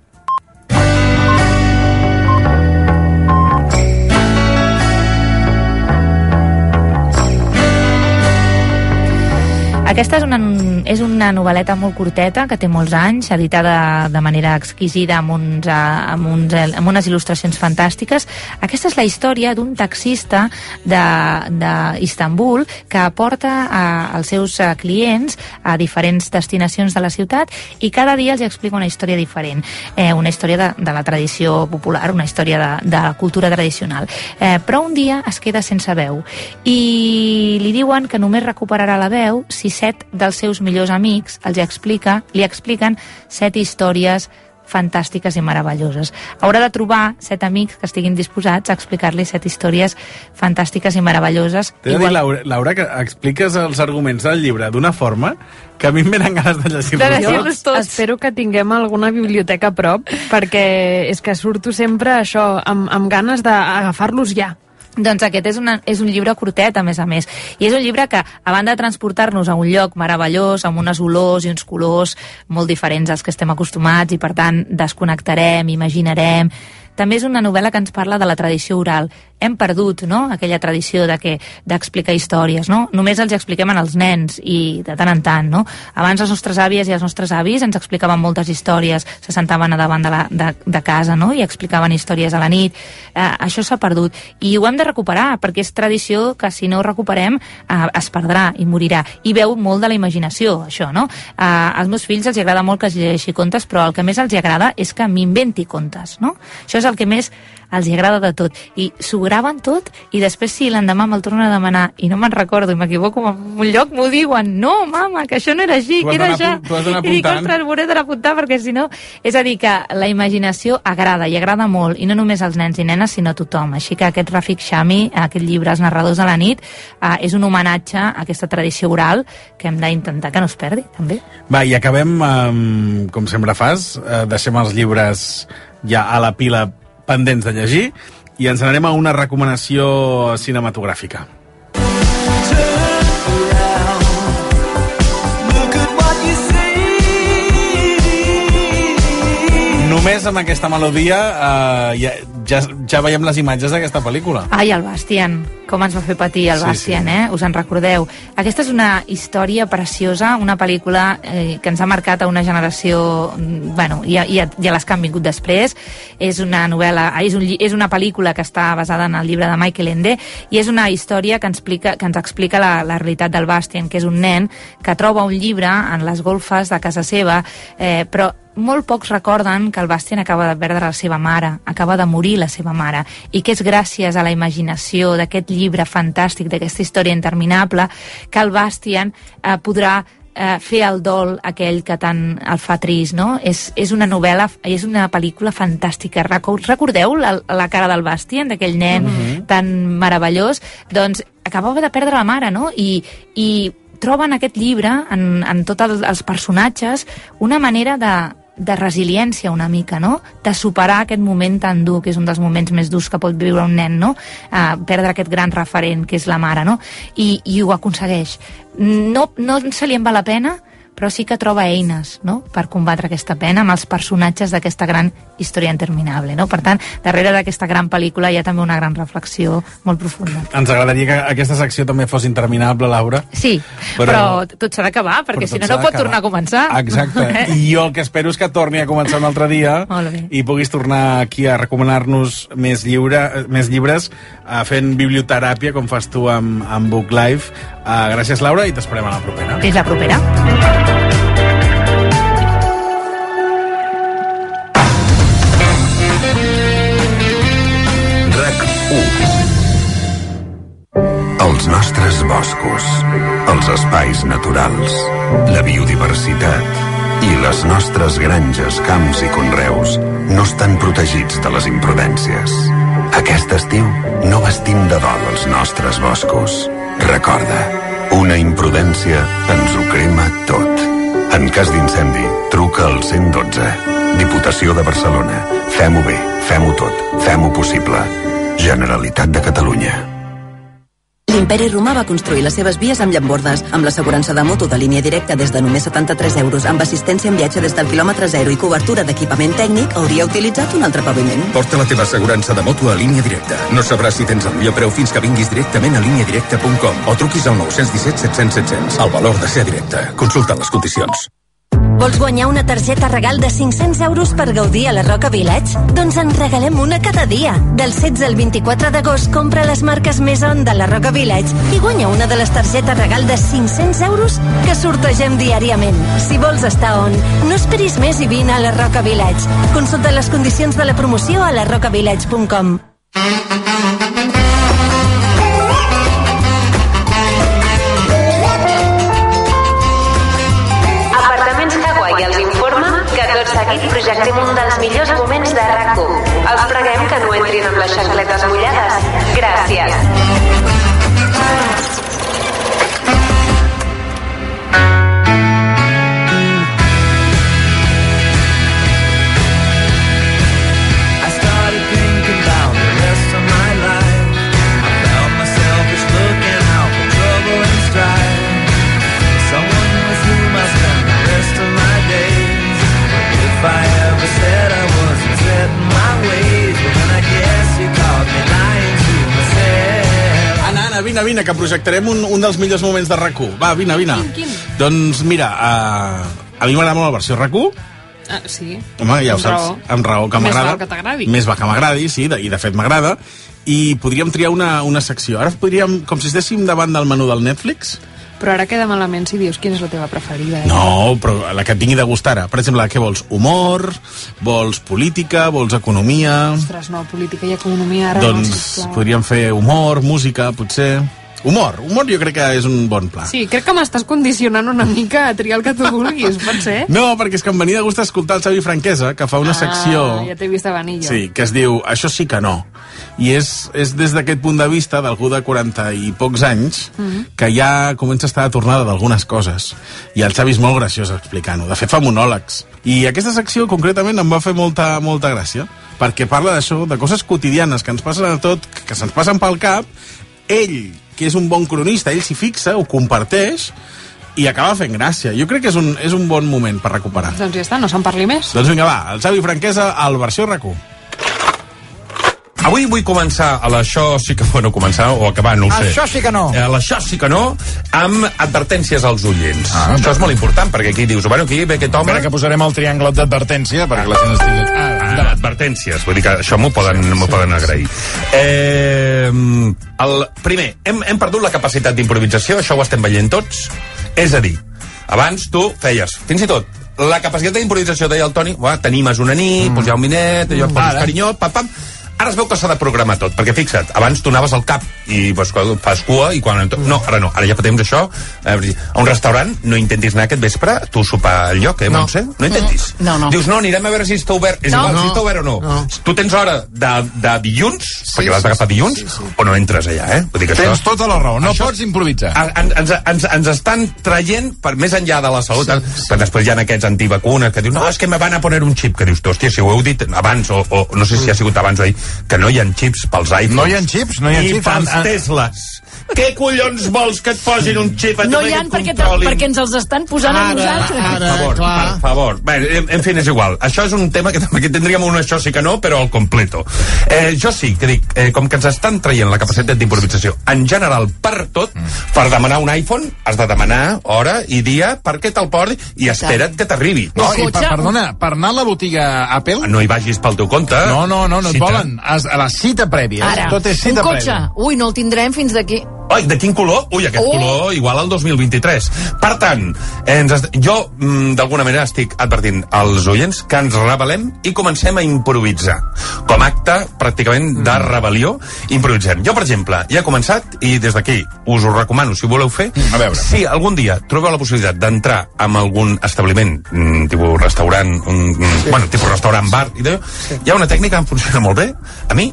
Aquesta és una, és una novel·leta molt curteta, que té molts anys, editada de manera exquisida amb, uns, amb, uns, amb unes il·lustracions fantàstiques. Aquesta és la història d'un taxista d'Istanbul que porta a, als seus eh, clients a diferents destinacions de la ciutat i cada dia els explica una història diferent. Eh, una història de, de la tradició popular, una història de, de la cultura tradicional. Eh, però un dia es queda sense veu i li diuen que només recuperarà la veu si set dels seus millors amics els explica, li expliquen set històries fantàstiques i meravelloses. Haurà de trobar set amics que estiguin disposats a explicar-li set històries fantàstiques i meravelloses. T'he de dir, Laura, Laura, que expliques els arguments del llibre d'una forma que a mi em venen ganes de llegir-los Jo Espero que tinguem alguna biblioteca a prop, perquè és que surto sempre això, amb, amb ganes d'agafar-los ja. Doncs aquest és, una, és un llibre curtet, a més a més. I és un llibre que, a banda de transportar-nos a un lloc meravellós, amb unes olors i uns colors molt diferents als que estem acostumats, i per tant desconnectarem, imaginarem... També és una novel·la que ens parla de la tradició oral. Hem perdut, no?, aquella tradició de que d'explicar històries, no? Només els expliquem als nens i de tant en tant, no? Abans les nostres àvies i els nostres avis ens explicaven moltes històries, se sentaven a davant de, la, de, de casa, no?, i explicaven històries a la nit. Eh, això s'ha perdut. I ho hem de recuperar, perquè és tradició que si no ho recuperem eh, es perdrà i morirà. I veu molt de la imaginació, això, no? Eh, als meus fills els agrada molt que es llegeixi contes, però el que més els agrada és que m'inventi contes, no? Això és el que més els hi agrada de tot. I s'ho graven tot i després si l'endemà me'l tornen a demanar i no me'n recordo i m'equivoco en un lloc, m'ho diuen. No, mama, que això no era així, que era d'anar I dic, ostres, m'hauré d'anar apuntar perquè si no... És a dir, que la imaginació agrada i agrada molt, i no només als nens i nenes, sinó a tothom. Així que aquest Rafik Shami, aquest llibre, Els narradors de la nit, eh, és un homenatge a aquesta tradició oral que hem d'intentar que no es perdi, també. Va, i acabem, um, com sempre fas, uh, deixem els llibres ja a la pila pendents de llegir i ens n'anem a una recomanació cinematogràfica. Només amb aquesta melodia uh, ja, ja, ja veiem les imatges d'aquesta pel·lícula. Ai, el Bastian, com ens va fer patir el Sí, Bastian, sí. eh? Us en recordeu. Aquesta és una història preciosa, una pel·lícula eh, que ens ha marcat a una generació, mm, bueno, i a, i, a, i a les que han vingut després. És una novel·la, ah, és, un, és una pel·lícula que està basada en el llibre de Michael Ende i és una història que ens explica, que ens explica la, la realitat del Bastian, que és un nen que troba un llibre en les golfes de casa seva, eh, però molt pocs recorden que el Bastien acaba de perdre la seva mare, acaba de morir la seva mare, i que és gràcies a la imaginació d'aquest llibre fantàstic, d'aquesta història interminable, que el Bastien eh, podrà eh, fer el dol aquell que tant el fa trist, no? És, és una novel·la, és una pel·lícula fantàstica. Reco- Recordeu la, la cara del Bastien, d'aquell nen Mhm. tan meravellós? Doncs acabava de perdre la mare, no? I, i troben aquest llibre, en, en tots els, els personatges, una manera de, de resiliència una mica, no? De superar aquest moment tan dur, que és un dels moments més durs que pot viure un nen, no? Uh, perdre aquest gran referent, que és la mare, no? I, i ho aconsegueix. No, no se li en va la pena, però sí que troba eines no? per combatre aquesta pena amb els personatges d'aquesta gran història interminable. No? Per tant, darrere d'aquesta gran pel·lícula hi ha també una gran reflexió molt profunda. Ens agradaria que aquesta secció també fos interminable, Laura. Sí, però, però tot s'ha d'acabar, perquè si no, no pot tornar a començar. Exacte. I jo el que espero és que torni a començar un altre dia i puguis tornar aquí a recomanar-nos més, lliure, més llibres uh, fent biblioteràpia com fas tu amb, amb Book Live. Uh, gràcies, Laura, i t'esperem a la propera. Fins la propera. RAC 1 Els nostres boscos, els espais naturals, la biodiversitat i les nostres granges, camps i conreus no estan protegits de les imprudències. Aquest estiu no vestim de dol els nostres boscos. Recorda, una imprudència ens ho crema tot. En cas d'incendi, truca al 112. Diputació de Barcelona. Fem-ho bé, fem-ho tot, fem-ho possible. Generalitat de Catalunya. L'Imperi Romà va construir les seves vies amb llambordes, amb l'assegurança de moto de línia directa des de només 73 euros, amb assistència en viatge des del quilòmetre zero i cobertura d'equipament tècnic, hauria utilitzat un altre paviment. Porta la teva assegurança de moto a línia directa. No sabràs si tens el millor preu fins que vinguis directament a líniadirecta.com o truquis al 917 700 700. El valor de ser directe. Consulta les condicions. Vols guanyar una targeta regal de 500 euros per gaudir a la Roca Village? Doncs en regalem una cada dia. Del 16 al 24 d'agost compra les marques més on de la Roca Village i guanya una de les targetes regal de 500 euros que sortegem diàriament. Si vols estar on, no esperis més i vine a la Roca Village. Consulta les condicions de la promoció a larrocavillage.com. entrin amb les xancletes vine, vine, que projectarem un, un dels millors moments de rac Va, vine, vine. Quin, quin? Doncs mira, uh, a mi m'agrada molt la versió rac Ah, sí. Home, ja ho saps, raó. amb raó que Més m'agrada. val que t'agradi. Més va que m'agradi, sí, de, i de fet m'agrada. I podríem triar una, una secció. Ara podríem, com si estéssim davant del menú del Netflix. Però ara queda malament si dius quina és la teva preferida. Eh? No, però la que et vingui de gust ara. Per exemple, què vols? Humor? Vols política? Vols economia? Ostres, no, política i economia ara no, doncs sisplau. podríem fer humor, música, potser... Humor, humor jo crec que és un bon pla. Sí, crec que m'estàs condicionant una mica a triar el que tu vulguis, pot ser? No, perquè és que em venia de gust escoltar el Xavi Franquesa, que fa una secció... Ah, ja t'he vist a venir jo. Sí, que es diu Això sí que no. I és, és des d'aquest punt de vista d'algú de 40 i pocs anys Mhm. que ja comença a estar a tornada d'algunes coses. I el Xavi és molt graciós explicant-ho. De fet, fa monòlegs. I aquesta secció, concretament, em va fer molta, molta gràcia, perquè parla d'això, de coses quotidianes que ens passen a tot, que se'ns passen pel cap. Ell, que és un bon cronista, ell s'hi fixa, ho comparteix, i acaba fent gràcia. Jo crec que és un, és un bon moment per recuperar. Doncs ja està, no se'n parli més. Doncs vinga, va, el Xavi Franquesa al versió RAC1. Avui vull començar a l'això sí que... Bueno, començar o acabar, no ho sé. Això sí que no. A l'això sí que no, amb advertències als oients. Ah, Això és molt important, perquè aquí dius, bueno, aquí ve aquest home... Espera que posarem el triangle d'advertència perquè la gent estigui... Ah, advertències, vull dir que això m'ho poden, m'ho poden agrair. Eh, el, primer, hem, hem perdut la capacitat d'improvisació, això ho estem veient tots. És a dir, abans tu feies, fins i tot, la capacitat d'improvisació, deia el Toni, "Uah, t'animes una nit, mm. pues hi ha un minet, allò, poses Ara. carinyot, pam, pam... Ara es veu que s'ha de programar tot, perquè fixa't, abans tu anaves al cap i pues, fas cua i quan... No, ara no, ara ja fa temps això. eh, A un restaurant no intentis anar aquest vespre, tu sopar al lloc, eh, No. Montse? No intentis. No, no. Dius, no, anirem a veure si està obert. És No. igual, si No. està obert o no. No. Tu tens hora de, de dilluns, sí, perquè l'has d'agafar dilluns, sí, sí. o no entres allà, eh? Vull dir que Tens això, tota la raó, no Això- pots improvisar. en, ens, ens, ens estan traient per més enllà de la salut sí, sí. però després hi ha aquests antivacunes que diuen no, és que me van a poner un xip que dius hòstia, si ho heu dit abans o, o no sé si ha sigut abans o ahir que no hi ha xips pels iPhones. No hi ha xips, no hi ha ni xips. pels En- en- Teslas Què collons vols que et posin un xip a No hi ha perquè, te- perquè ens els estan posant a nosaltres. per favor, per favor. Bé, en, en fi, és igual. Això és un tema que també tindríem un això sí que no, però al completo. Eh, jo sí que dic, eh, com que ens estan traient la capacitat d'improvisació en general per tot, per demanar un iPhone has de demanar hora i dia perquè te'l porti i espera't que t'arribi. No, i per, perdona, per anar a la botiga Apple... No hi vagis pel teu compte. No, no, no, no et volen. A la cita prèvia. Ara, Tot és un cita cotxe. prèvia. Ui, no el tindrem fins d'aquí. Ai, de quin color? Ui, aquest Oh! color igual al 2023. Per tant, ens est... jo mm, d'alguna manera estic advertint als oients que ens rebel·lem i comencem a improvisar. Com a acte pràcticament de rebel·lió, improvisem. Jo, per exemple, ja he començat i des d'aquí us ho recomano, si ho voleu fer. A veure. Si algun dia trobeu la possibilitat d'entrar en algun establiment, mm, tipus restaurant, un, sí. bueno, tipus restaurant, bar, i d'allò, hi ha una tècnica que em funciona molt bé, a mi,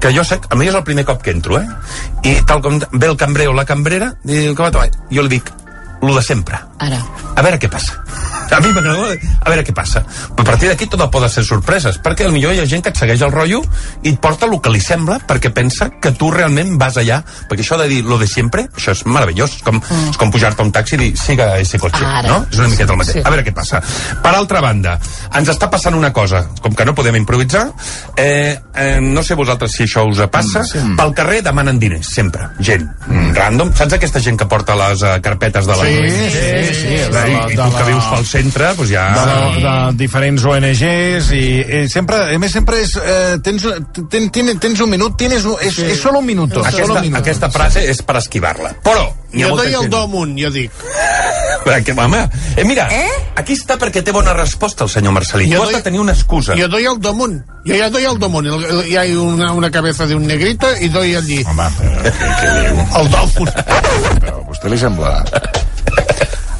que jo sé, a mi és el primer cop que entro, eh? I tal com ve el cambrer o la cambrera, diu, com va? Jo li dic, lo de sempre. Ara. A veure què passa. A mi m'agrada a veure què passa. A partir d'aquí tot poden ser sorpreses, perquè potser hi ha gent que et segueix el rotllo i et porta el que li sembla perquè pensa que tu realment vas allà. Perquè això de dir lo de sempre, això és meravellós. És com, mm. és com pujar-te a un taxi i dir siga ese cotxe, Ara. no? És una miqueta el mateix. Sí. A veure què passa. Per altra banda, ens està passant una cosa, com que no podem improvisar, eh, eh, no sé vosaltres si això us passa, mm, pel carrer demanen diners, sempre. Gent, mm. random. Saps aquesta gent que porta les uh, carpetes de la... Sí, sí, sí, sí, de la- I, i de tu que la- vius pel centre, doncs ja... de, la, de diferents ONGs i, i sempre, a més sempre és eh, tens, ten, ten, tens un minut tienes un, és, és solo un minuto solo Aquesta, un minuto. aquesta frase és per esquivar-la. Però... hi ha Jo doy el gent- domun, jo dic. Perquè, home, eh, mira, eh? aquí està perquè té bona resposta el senyor Marcelí. Tu has de tenir una excusa. Yo doy el domun. Yo ya doy el el- Y hay una, una cabeza de un negrito y doy allí. Home, però, què, què diu? El domun. Però a vostè li sembla...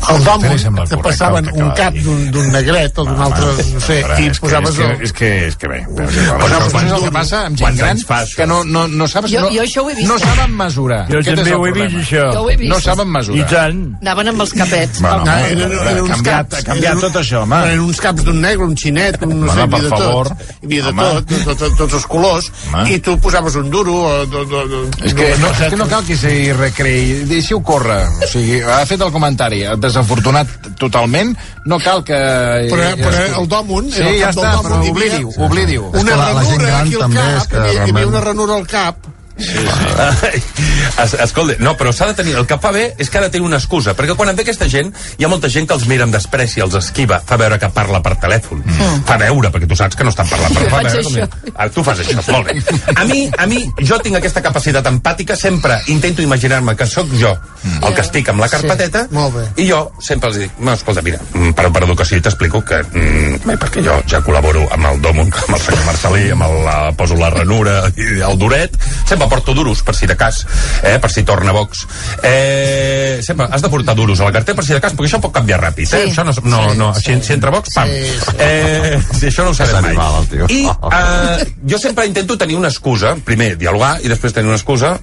Li sembla que correcte passaven un cap d'un d'un negret o d'un altre, no sé, i és que- posaves és que, el... és que, és que bé. Però, un saps el que passa amb gent gran? Que no, no, no saps... Jo- no, jo això ho he vist, No eh? saben mesurar. Jo Aquest també és ho he vist, això. Jo ho he vist. No saben mesurar. I tant. Anaven amb els capets. Bueno, Ah, eren, eren ha uns canviat, caps. ha canviat eren- tot això, home. Eren uns caps d'un negre, un xinet, un, no sé, hi havia de favor. tot. Hi havia de tot, tot, tot, tots els colors. I tu posaves un duro És que no, és que no cal que s'hi recreï, deixi-ho córrer. O sigui, ha fet el comentari, desafortunat totalment, no cal que... Però, però el domun, Sí, el ja està, però oblidi-ho, oblidi-ho. Una ranura aquí al cap, hi havia- una ranura al cap. Sí, sí. Es, escolta, no, però s'ha de tenir... El que fa bé és que ha de tenir una excusa, perquè quan et ve aquesta gent, hi ha molta gent que els mira amb despreci, els esquiva, fa veure que parla per telèfon. Mm. Fa veure, perquè tu saps que no estan parlant per Jo fa veure com- Ah, tu fas això, molt bé. A mi, a mi, jo tinc aquesta capacitat empàtica, sempre intento imaginar-me que sóc jo el que estic amb la carpeteta, Sí, molt bé. i jo sempre els dic, no, escolta, mira, mm, per, per educació t'explico que, mm, bé, perquè jo ja col·laboro amb el Domun, amb el senyor Marcelí, amb el, la, poso la ranura i el duret, sempre porto duros, per si de cas, eh, per si torna Vox. Eh, sempre has de portar duros a la cartera per si de cas, perquè això pot canviar ràpid, eh? Sí. Això no, no, no, si, si entra Vox, pam. Eh, si això no ho sabem mai. animal. I eh, jo sempre intento tenir una excusa, primer dialogar i després tenir una excusa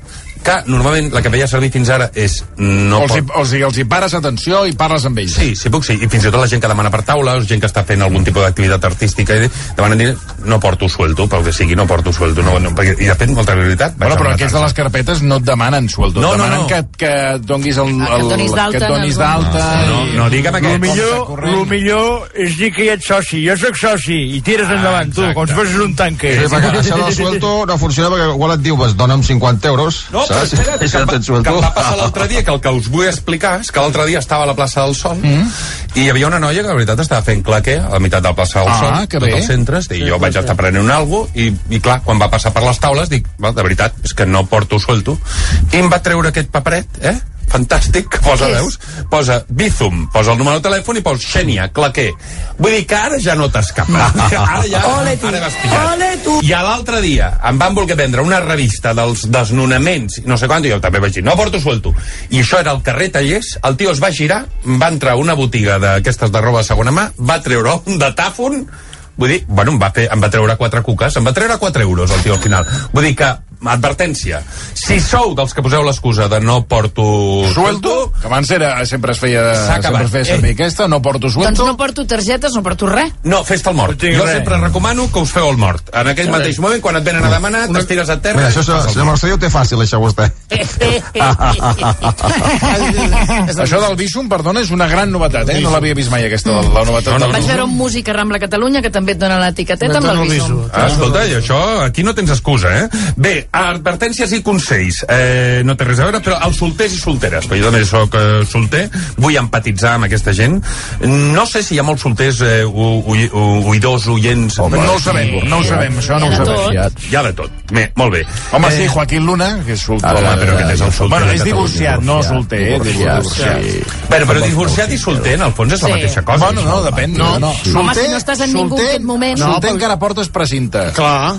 que normalment la que veia servir fins ara és no els, pot... hi, els, hi, els hi pares atenció i parles amb ells. Sí, sí puc, sí. I fins i tot la gent que demana per taula, o gent que està fent algun tipus d'activitat artística, i demanen dir, no porto suelto, pel que sigui, no porto suelto. No, no, perquè, I de fet, molta realitat... Bueno, però aquests de les carpetes no et demanen sueldo, No, et no, demanen no. Que, que et donguis el... Ah, el- Que et donis d'alta. No, i- no, digue'm El aquest. millor, el millor és dir que ja ets soci. Jo sóc soci i tires endavant, tu, com si fossis un tanque. Sí, perquè això del suelto no funciona perquè igual et diu, pues, dona'm 50 euros, No, saps? espera't, I que, que suelto. em va passar l'altre dia, que el que us vull explicar és que l'altre dia estava a la plaça del Sol mm. i hi havia una noia que, la veritat, estava fent claquer a la meitat de la plaça del Ah, Sol, que tot bé. els centres, i jo vaig estar prenent algo i, i clar, quan va passar per les taules, dic, de veritat, és que no porto suelto, i em va treure aquest paperet, eh? Fantàstic, que posa, Què veus? Posa Bizum, posa el número de telèfon i posa Xènia, claquer. Vull dir que ara ja no t'escapa. Ara ja, Ole tu. ara vas pillat. Ole tu. I l'altre dia em van voler vendre una revista dels desnonaments, no sé quant, i jo també vaig dir, no porto suelto. I això era el carrer Tallers, el tio es va girar, va entrar a una botiga d'aquestes de roba de segona mà, va treure un datàfon, vull dir, bueno, em va, fer, em va treure quatre cuques, em va treure 4 euros el tio al final. Vull dir que, advertència, si sou dels que poseu l'excusa de no porto suelto, que abans era, sempre es feia, sempre es feia servir Eh. aquesta, no porto Doncs suelto. no porto targetes, no porto res. No, fes-te el mort. tinc Jo res. sempre recomano que us feu el mort. En aquell Res. mateix moment, quan et venen a demanar, t'estires a terra... Mira, això, el senyor ho té fàcil, això, vostè. Això del Visum, perdona, és una gran novetat, eh? No l'havia vist mai, aquesta, la novetat del Vaig Visum. veure un músic a Rambla Catalunya que també et dona l'etiqueteta amb el visum. Ah, escolta, i això, aquí no tens excusa, eh? Bé, advertències i consells. Eh, no té res a veure, però els solters i solteres, perquè jo també sóc eh, solter, vull empatitzar amb aquesta gent. No sé si hi ha molts solters eh, oïdors, oients... Home, no ho sabem, no ho sabem, això no ho sabem. Hi ha de tot. Bé, molt bé. Home, sí, Joaquín Luna, que és solter. Home, però aquest és el solter Bueno, és divorciat, no solter, eh? Divorciat, Divorciat. Bueno, però divorciat i solter, en el fons, és la Sí. mateixa cosa. Bueno, no, depèn. No, no. Home, si no estàs en ningú en aquest moment... No, solter encara portes precinta. Clar.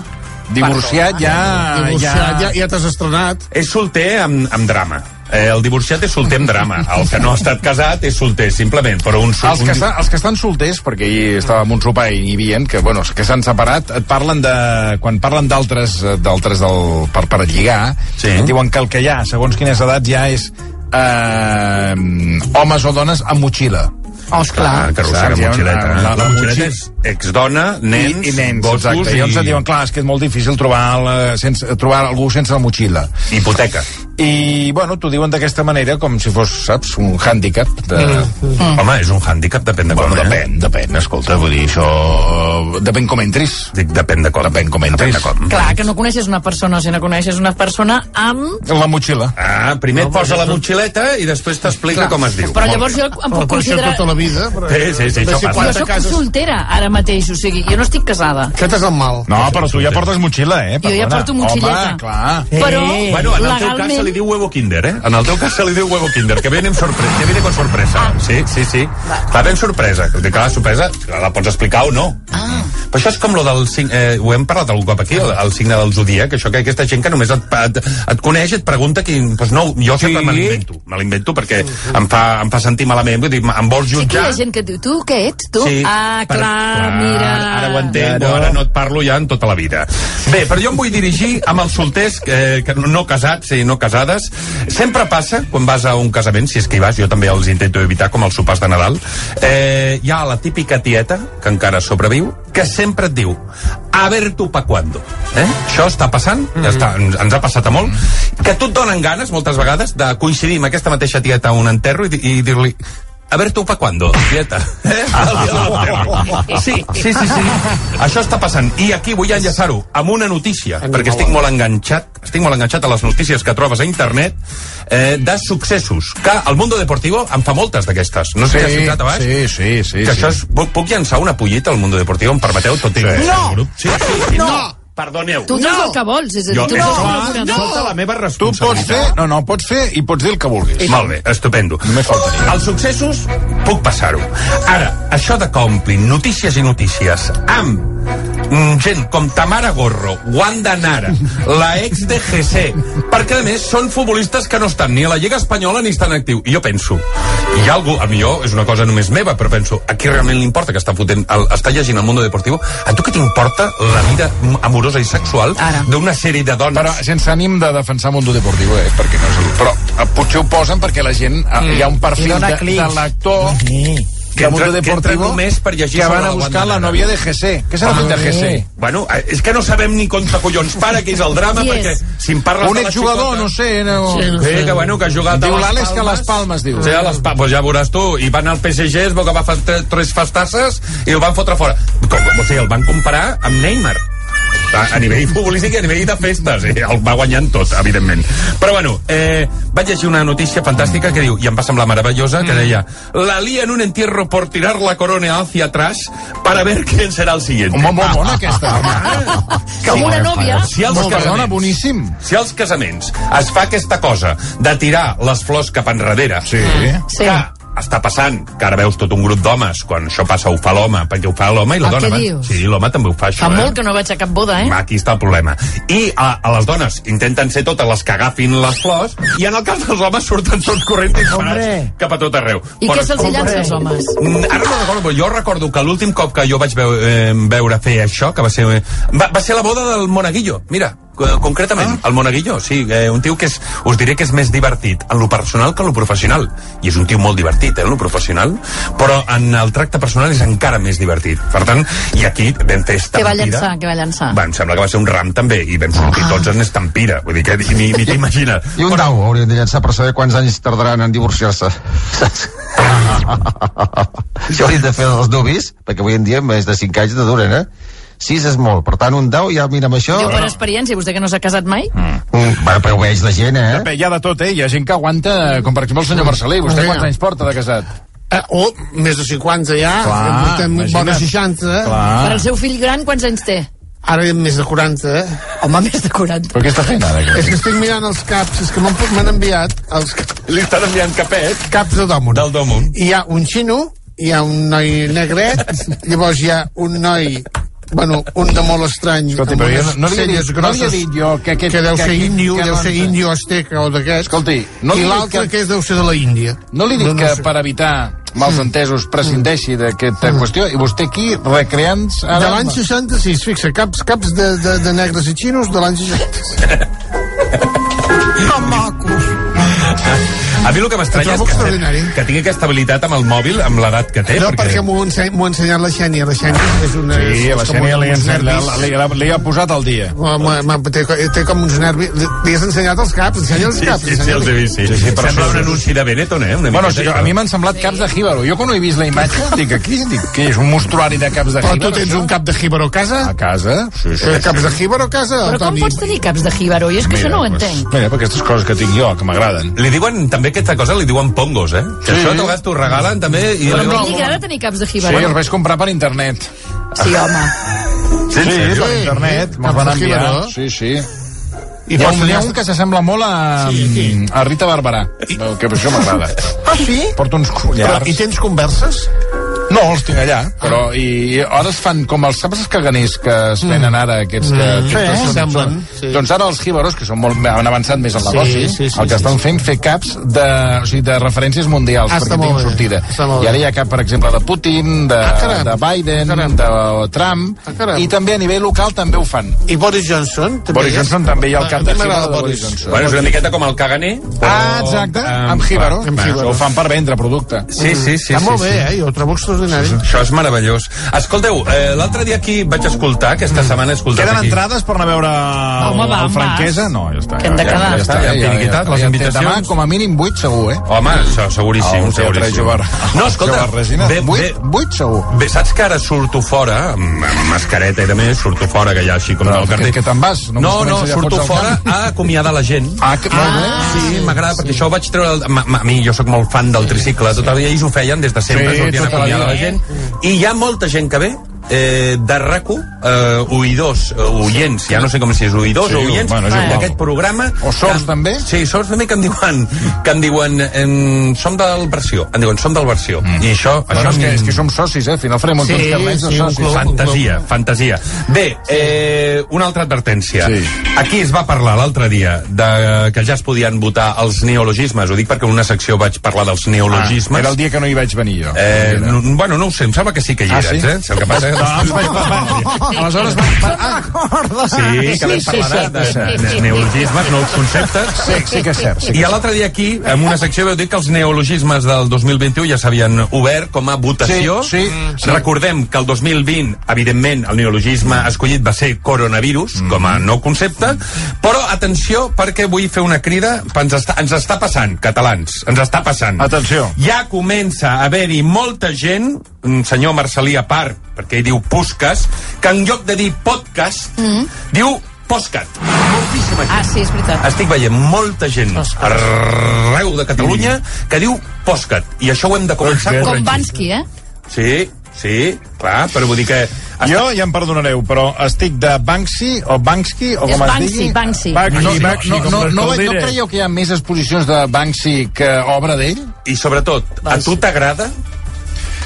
Divorciat ja... Divorciat, ja, ja t'has estrenat. És solter amb, amb drama. Eh, el divorciat és solter amb drama. El que no ha estat casat és solter, simplement. Però un, Els que, estan, els que estan solters, perquè ahir estàvem un sopar i n'hi havia, que, bueno, que s'han separat, et parlen de... Quan parlen d'altres eh, d'altres del, per, per lligar, sí. et diuen que el que hi ha, segons quines edats, ja és eh, homes o dones amb motxilla. Oh, esclar. Que arrossega ha motxileta. una- la- La, la motxileta motxi- és exdona, nens, I, i nens, gossos exacte. I... Llavors et diuen, clar, és que és molt difícil trobar, la, sense, trobar algú sense la motxilla. Hipoteca. I, bueno, t'ho diuen d'aquesta manera, com si fos, saps, un hàndicap. De... Mm. Home, és un hàndicap, depèn de com, Bueno, eh? depèn, depèn, escolta, vull dir, això... Depèn com entris. Dic, depèn de com. Depèn com entris. Depèn de com. Clar, que no coneixes una persona, sinó que coneixes una persona amb... La motxilla. Ah, primer et posa la motxileta i després t'explica com es diu. Però llavors jo em puc considerar... tota la vida. Però... Sí, sí, sí, això Jo passa. sóc soltera ara mateix, o sigui, jo no estic casada. Aquest és el mal. No, però tu ja portes motxilla, eh? Jo ja Perdona. porto motxilleta. Home, clar. Però, Bueno, en el teu cas legalment- se li diu huevo kinder, eh? En el teu cas se li diu huevo kinder, que viene, amb sorpresa, que viene con sorpresa. Sí, sí, sí. Va ben sorpresa. Que clar, la sorpresa la pots explicar o no. Ah. Però això és com lo del eh, ho hem parlat algun cop aquí, el, el signe del zodíac, això que aquesta gent que només et, et, et coneix, et pregunta quin... Pues no, jo sempre me l'invento, me l'invento perquè em fa, em fa sentir malament, vull dir, em vols Sí que hi ha gent que et diu, tu què ets? Tu? Sí, ah, per- clar, mira... Ara ho entenc, claro. ara no et parlo ja en tota la vida. Bé, però jo em vull dirigir amb els solters eh, que no casats i no casades. Sempre passa, quan vas a un casament, si és que hi vas, jo també els intento evitar, com els sopars de Nadal, eh, hi ha la típica tieta, que encara sobreviu, que sempre et diu, a ver tu pa cuando. Eh? Això està passant, ja està, ens, ens ha passat a molt, que a tu et donen ganes, moltes vegades, de coincidir amb aquesta mateixa tieta a un enterro i, i dir-li, a ver tu pa cuando, tieta. Eh? Sí, sí, sí, sí. Això està passant. I aquí vull enllaçar-ho amb una notícia, perquè estic molt enganxat, estic molt enganxat a les notícies que trobes a internet eh, de successos, que el Mundo Deportivo en fa moltes d'aquestes. No sé si has ficat a baix. sí, sí, sí. que sí. això és, puc, puc llançar una pollita al Mundo Deportivo, em permeteu? Tot i Sí. no! Sí, sí, sí, No! Perdoneu. Tu dius el que vols, és a dir, Jo, tu és no, clar, no, sota la meva Tu responsabilitat. pots fer, no, no, pots fer i pots dir el que vulguis. Molt bé, estupendo. Només faltaria. Els successos, puc passar-ho. Ara, això de que omplin notícies i notícies amb gent com Tamara Gorro, Wanda Nara, la ex de GC, perquè a més són futbolistes que no estan ni a la Lliga Espanyola ni estan actiu. I jo penso, hi ha algú, a millor és una cosa només meva, però penso, a qui realment li importa que està fotent, el, està llegint el Mundo Deportivo? A tu què t'importa la vida amorosa i sexual d'una sèrie de dones? Però sense ànim de defensar Mundo Deportivo, eh? Perquè no és el... Però eh, potser ho posen perquè la gent... Mm. Hi ha un perfil de, de l'actor Que entra- que entra Deportivo només per llegir que van a buscar la nòvia de GC. Què s'ha fet de GC? Bueno, eh, és que no sabem ni contra collons para, que és el drama, Qui perquè és? si em parles Un de la exjugador, xicota- no sé, no- Sí, no sí, sé. que bueno, que ha jugat Diu a les l'Àlex que a Palmes. les Palmes, diu. Sí, a les Palmes, pues ja veuràs tu. I van al PSG, es veu que va fer tre- tres fastasses i el van fotre fora. Com, o sigui, el van comparar amb Neymar. A, a nivell futbolístic i a nivell de festes. I el va guanyant tot, evidentment. Però bueno, eh, vaig llegir una notícia fantàstica que diu, i em va semblar meravellosa, que deia la lía en un entierro por tirar la corona hacia atrás para ver quién será el siguiente. Home, molt bona aquesta. Com una nòvia. Si els Molt casaments, perdona, boníssim. Si als casaments es fa aquesta cosa de tirar les flors cap enrere, Sí. Sí. Està passant, que ara veus tot un grup d'homes, quan això passa ho fa l'home, perquè ho fa l'home i la Ah, dona. dius? Sí, l'home també ho fa, això. Fa eh? molt que no vaig a cap boda, eh? Aquí està el problema. I a, a les dones intenten ser totes les que agafin les flors i en el cas dels homes surten tots corrents disparats cap a tot arreu. I què se'ls llança als homes? Mm, Ara no recordo, però jo recordo que l'últim cop que jo vaig veure, eh, veure fer això, que va ser, va, va ser la boda del Monaguillo. Mira, eh, concretament, el Monaguillo, sí, eh, un tio que és, us diré que és més divertit en lo personal que en lo professional. I és un tio molt divertit, eh, en lo professional, però en el tracte personal és encara més divertit. Per tant, i aquí vam fer Què va estampida. llançar? Què va llançar? Va, em sembla que va ser un ram també, i vam sortir Ah. tots en estampira. Vull dir que ni, ni t'imagines. I un dau haurien de llançar per saber quants anys tardaran en divorciar-se. Això hauríem de fer els nuvis, perquè avui en dia més de 5 anys no duren, eh? 6 és molt, per tant un 10 ja mira amb això... Jo per experiència, vostè que no s'ha casat mai? Mm, bueno, però ho veig la gent, eh? Depèn, Hi ha de tot, eh? Hi ha gent que aguanta, com per exemple el senyor Marcelí. Vostè Sí. quants anys porta de casat? Eh, o més de 50 ja, Clar, en portem imagina't. vora 60. Eh? Per al seu fill gran, quants anys té? Ara hi ha més de 40, eh? Home, més de 40. Però què està fent ara? És que estic mirant els caps, és que m'han enviat els caps. Li estan enviant capet? Caps de Dòmon. Del Dòmon. Hi ha un xino, hi ha un noi negret, llavors hi ha un noi bueno, un de molt estrany Escolti, però jo no li he celles dit- no li he grosses dit jo que aquest- que deu ser índio, que deu no ser índio asteca o Escolti, no i l'altre que- que... és deu ser de la Índia. No li dic no, que no sé. per evitar mals entesos prescindeixi d'aquesta qüestió. I vostè aquí recreant ara... de l'any 66, fixa, caps, caps de, de, de negres i xinos de l'any 66 que macos A mi el que m'estranya és que, que tingui aquesta habilitat amb el mòbil, amb l'edat que té. no, perquè m'ho ha ense- m'ho ha ensenyat la Xènia la Xènia és una Sí, és la Xènia li, li, li, li ha posat al dia. M'ha- té, té com uns nervis li, li has ensenyat els caps, ensenya els Sí, caps sí, sí, els he vist, sí. Sí, sí, però Sembla un anunci de Benetton, eh? Una Bueno, sí, a mi m'han semblat caps de jíbaro. Jo quan ho he vist la imatge, dic aquí, dic, què és un mostruari de caps de però jíbaro? tu tens un cap de jíbaro a casa? A casa? Sí, sí. Eh, caps de jíbaro a casa, Però com pots tenir caps de jíbaro? I és que això no ho doncs, entenc. Mira, per aquestes coses que tinc jo, que m'agraden. Li diuen, també aquesta cosa li diuen pongos, eh? Que Sí. això a vegades t'ho regalen també i... Però a diuen- agrada tenir caps de Sí, jíbaro. els vaig comprar per internet. Sí, home. Sí, en sèrio? per internet. Me'ls van de enviar. Sí, sí. I Hi ha, un, hi ha un que s'assembla molt a, Sí. a Rita Barberà, que per això m'agrada. Ah, sí? Porta uns Però, collars. I tens converses? No, els tinc allà, però i, i ara es fan com els, saps els caganers que es venen ara, aquests que... Mm, sí, són- semblen, són- sí. Doncs ara els jíbaros, que són molt, han avançat més en Sí, negoci, sí, sí, el que sí, estan sí. fent fer caps de, o sigui, de referències mundials, Ah, perquè tinguin bé, sortida. I ara hi ha cap, per exemple, de Putin, de, Ah, de Biden, Ah, caram. de Trump, Ah, caram. i també a nivell local també ho fan. I Boris Johnson? També Boris hi és? Johnson també hi ha el A cap de jíbaro de Boris Johnson. Bueno, és una miqueta com el caganer. però, Ah, exacte, amb Amb jíbaro. Ho fan per vendre producte. Sí, sí, sí. Està sí, molt sí. bé, eh? Jo trobo extraordinari. Això és meravellós. Escolteu, eh, l'altre dia aquí vaig escoltar, aquesta setmana he escoltat Queden aquí... entrades per anar a veure Home, va, el en franquesa? vas. No, ja està. Que hem de ja, quedar. Ja, està, Ja hem finiquitat les ja, invitacions. Demà, com a mínim, 8 segur, eh? Home, això seguríssim, Al Teatre seguríssim. Jovar. No, escolta, Jovar Resina. bé, 8, bé, 8 segur. Bé, saps que ara surto fora, amb, amb mascareta i de més, surto fora, que hi ha així com Però del que, carrer. que te'n vas? No, no, comença ja surto fora camp? a acomiadar la gent. Ah, que, molt bé. Sí, m'agrada, perquè això ho vaig treure... El, ma, ma, a mi, jo sóc molt fan del tricicle, tot el dia ells ho feien des de sempre, Sí, sortien a tota la acomiadar la gent. I hi ha molta gent que ve eh, de RACO, eh, oïdors, eh, oients, ja no sé com si és oïdors Sí, o oients, bueno, és igual. d'aquest programa. O sords, que- també? Sí, sords també que em diuen, que em diuen em, som del versió, em diuen som del versió. Mm. I això... Bueno, això és, que, és que som socis, eh? Al final farem un Sí, sí, carnets de sí, socis. club. Fantasia, fantasia. Bé, eh, una altra advertència. Sí. Aquí es va parlar l'altre dia de que ja es podien votar els neologismes. Ho dic perquè en una secció vaig parlar dels neologismes. Ah, era el dia que no hi vaig venir jo. Eh, no, bueno, no ho sé, em sembla que sí que hi Ah, eres, sí? eh? Si el que passa ens vaig, va, va, aleshores va, va, ah, Sí, que vam Sí, sí, parlar de, sí, de, sí. de neologismes, nous conceptes. Sí, sí que és cert, sí que I l'altre dia aquí, en una secció, vau dir que els neologismes del 2021 ja s'havien obert com a votació. Sí, sí, sí. Recordem que el 2020, evidentment, el neologisme escollit va ser coronavirus, Mm. com a nou concepte, però atenció, perquè vull fer una crida, ens està, ens està passant, catalans, ens està passant. Atenció. Ja comença a haver-hi molta gent, un senyor Marcelí a part, perquè ell diu Puscas, que en lloc de dir podcast, Mm. diu postcat. Moltíssima gent. Ah, sí, és veritat. Estic veient molta gent arreu de Catalunya que diu postcat. I això ho hem de començar a Com. Bansky, eh? Sí, sí, clar, però vull dir que... Jo ja em perdonareu, però estic de Banksy o Banksy o com es Banksy, digui. Banksy. Banksy, Banksy, no, Banksy, no, no, les no, no, calderes. creieu que hi ha més exposicions de Banksy que obra d'ell? I sobretot, a tu t'agrada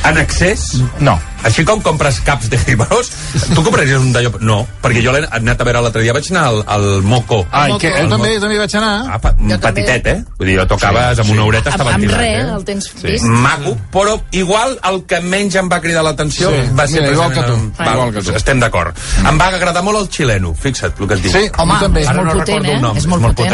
en excés? No. Així com compres caps de jibaros, tu compraries un d'allò... No, perquè jo l'he anat a veure l'altre dia, vaig anar al, al Moco. Ai, que, Al jo també, Moco. també hi vaig anar. Ah, pa, petitet, eh? Vull dir, jo tocaves sí, amb una horeta, estava amb, amb res, eh? el tens Sí. vist. Maco, però igual el que menys em va cridar l'atenció Sí, va ser mira, igual que tu. Va, Igual que tu. Estem d'acord. Em va agradar molt el xileno, fixa't el que et dic. Sí, a mi també. Ara no recordo el nom,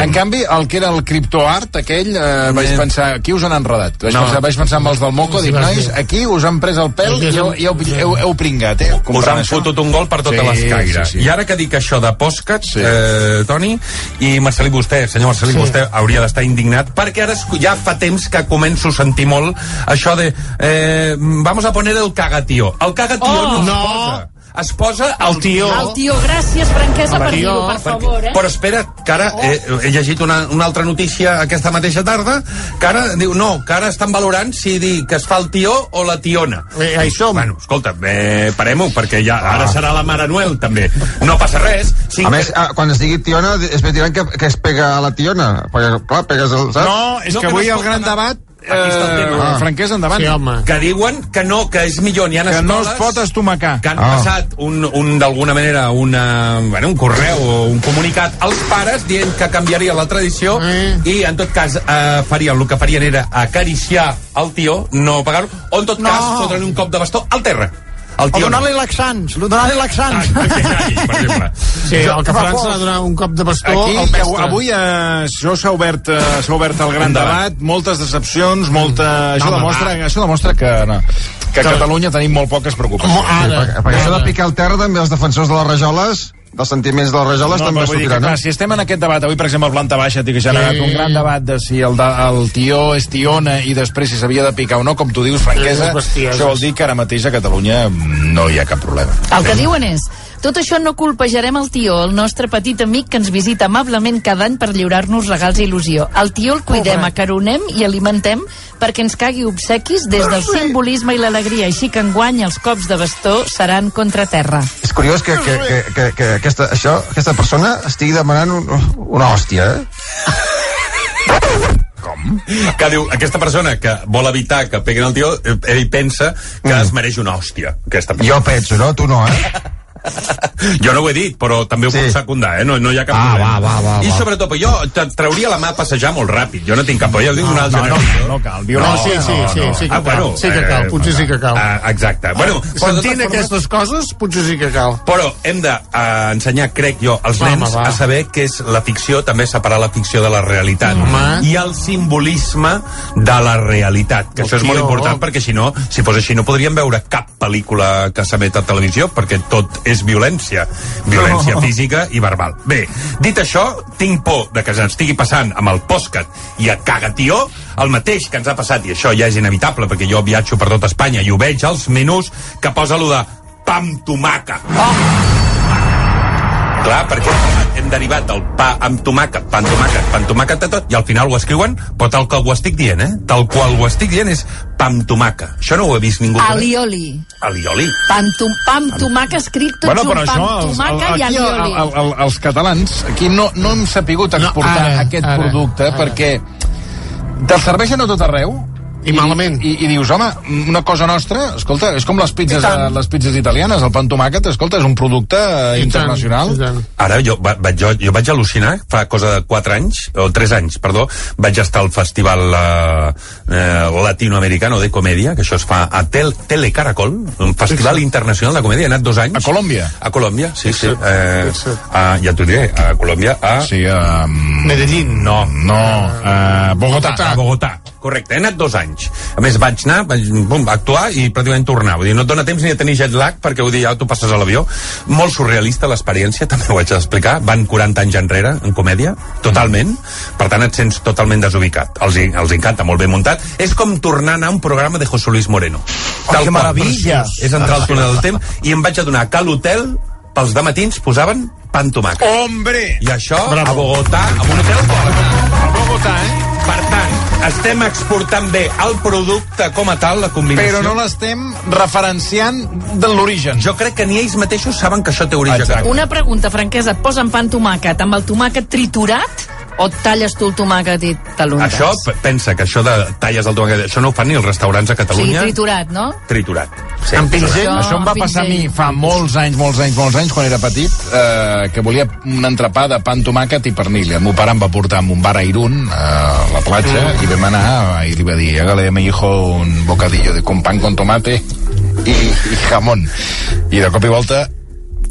En canvi, el que era el criptoart, aquell, eh, vaig pensar, aquí us han enredat. Vaig, No. pensar, vaig pensar amb els del Moco, Sí, dic, nois, aquí us han pres el pèl i heu, i heu, heu, heu pringat, eh? Us han això. fotut un gol per tota Sí, l'escaire. sí, sí. I ara que dic això de Postcats, sí. eh, Toni, i Marcelí, vostè, senyor Marcelí, Sí. vostè hauria d'estar indignat, perquè ara ja fa temps que començo a sentir molt això de eh, vamos a poner el cagatío. El cagatío Oh, no es no. posa. Es posa el tio. El tio, gràcies, franquesa, per tio, dir-ho, per favor, eh? Però espera, que ara eh, he llegit una, una altra notícia aquesta mateixa tarda, que ara diu, no, que ara estan valorant si dir que es fa el tió o la tiona. Eh, hi som. Bueno, escolta, eh, parem-ho, perquè ja ara serà la Mare Noel, també. No passa res. Si A més, ah, quan es digui tiona, es diran que, que es pega a la tiona. Perquè, clar, pegues el... Saps? No, és que avui el gran debat Aquí està el tema. Eh, franquesa, endavant. Sí, home. Que diuen que no, que és millor. N'hi ha Que no escoles es pot estomacar. que han Ah. passat un, un d'alguna manera una, bueno, un correu o un comunicat als pares dient que canviaria la tradició i en tot cas eh, farien, el que farien era acariciar el tio, no pagar-ho, o en tot No. cas fotre'n un cop de bastó al terra. El O tio no. donar-li laxants, donar-li laxants. per exemple. Sí, el que fa França por. ha donat un cop de bastó Aquí, al mestre. avui, avui eh, això s'ha obert, eh, s'ha obert el gran debat. moltes decepcions, molta... això, home, demostra, va. això demostra que, no, que a Catalunya tenim molt poques preocupacions. Sí, perquè, perquè això de picar el terra també els defensors de les rajoles, dels sentiments de les rajoles, No, també dir que, sortiran. clar, No? si estem en aquest debat, avui, per exemple, a planta baixa, que ha generat Sí. un gran debat de si el, de, el tió és tiona i després si s'havia de picar o no, com tu dius, franquesa, Sí, això vol dir que ara mateix a Catalunya no hi ha cap problema. El que diuen és, tot això no colpejarem el tio, el nostre petit amic que ens visita amablement cada any per lliurar-nos regals i il·lusió. El tio el cuidem, acaronem i alimentem perquè ens cagui obsequis des del simbolisme i l'alegria, així que enguany els cops de bastó seran contra terra. És curiós que, que, que, que, que aquesta, això, aquesta persona estigui demanant un, una hòstia, eh? que diu, aquesta persona que vol evitar que peguin el tio, eh, ell pensa que Mm. es mereix una hòstia. Aquesta persona. Jo penso, no? Tu no, eh? Jo no ho he dit, però també ho sí. puc secundar, eh? No, no hi ha cap Ah, problema. va, va, va, I sobretot, jo trauria la mà a passejar molt ràpid. Jo no tinc cap por, ja ho dic d'una altra no, no, no cal. No, sí, sí, sí, sí que cal. Sí que cal, potser sí que cal. Ah, exacte. Bueno, de Sentint formes- aquestes coses, potser sí que cal. Però hem d'ensenyar, crec jo, als Home, nens va. a saber què és la ficció, també separar la ficció de la realitat. Home. I el simbolisme de la realitat, que això és molt important, perquè si no, si fos així, no podríem veure cap pel·lícula que s'emet a televisió, perquè tot és violència. Violència No. física i verbal. Bé, dit això, tinc por de que ens estigui passant amb el postcat i a cagatió el mateix que ens ha passat, i això ja és inevitable, perquè jo viatjo per tot Espanya i ho veig als menús que posa allò de pa amb tomaca. Clar, perquè hem derivat del pa amb tomàquet, pa amb tomàquet, pa amb tomàquet de tot, i al final ho escriuen, però tal qual ho estic dient, eh? Tal qual ho estic dient és pa amb tomàquet. Això no ho he vist ningú. Alioli. Alioli. Pa amb, tom, pa amb tomaca escrit tot Bueno, junt, pa amb tomaca el, i aquí el, alioli. el, el, els catalans, aquí no, no hem sapigut exportar ara, aquest ara, producte ara. perquè te'l serveixen a tot arreu I malament. I, i dius, home, una cosa nostra, escolta, és com les pizzas, I tant. les pizzas italianes, el pa amb tomàquet, escolta, és un producte eh, internacional. Ara jo, va, vaig, jo, jo vaig al·lucinar fa cosa de 4 anys, o 3 anys, perdó, vaig estar al festival eh, eh, latinoamericano de comèdia, que això es fa a Tel Telecaracol, un festival internacional de comèdia, he anat dos anys. A Colòmbia? A Colòmbia, sí, sí. Eh, a, ja t'ho diré, a Colòmbia, a... Sí, a... Medellín. No, No, a Bogotà. a Bogotà. Correcte, he anat dos anys. A més, vaig anar, vaig bum, actuar i pràcticament tornar. Vull dir, no et dona temps ni a tenir jet lag perquè vull dir, ja tu passes a l'avió. Molt surrealista l'experiència, també ho haig d'explicar. Van 40 anys enrere en comèdia, totalment. Per tant, et sents totalment desubicat. Els, els encanta, molt ben muntat. És com tornar a anar a un programa de José Luis Moreno. Oh, que meravella! És entrar al túnel del temps i em vaig adonar que a l'hotel pels dematins posaven pa amb tomàquet. Hombre! I això a Bogotà, amb un hotel A Bogotà, eh? per tant, estem exportant bé el producte com a tal, la combinació. Però no l'estem referenciant de l'origen. Jo crec que ni ells mateixos saben que això té origen. Exacte. Una pregunta, franquesa, et posen pa amb tomàquet amb el tomàquet triturat o talles tu el tomàquet i te l'untes? Això, pensa que això de talles el tomàquet, això no ho fan ni els restaurants a Sí, Catalunya. triturat, no? Triturat. Sí, amb pinzell? Això, això em va passar a mi fa molts anys, molts anys, molts anys, quan era petit, eh, que volia un entrepà de pa amb tomàquet i pernil. El meu pare em va portar a un bar a Irún, a la platja, Mm. i vam anar i li va dir, hágale a mi hijo un bocadillo de con pan con tomate i, i jamón. I de cop i volta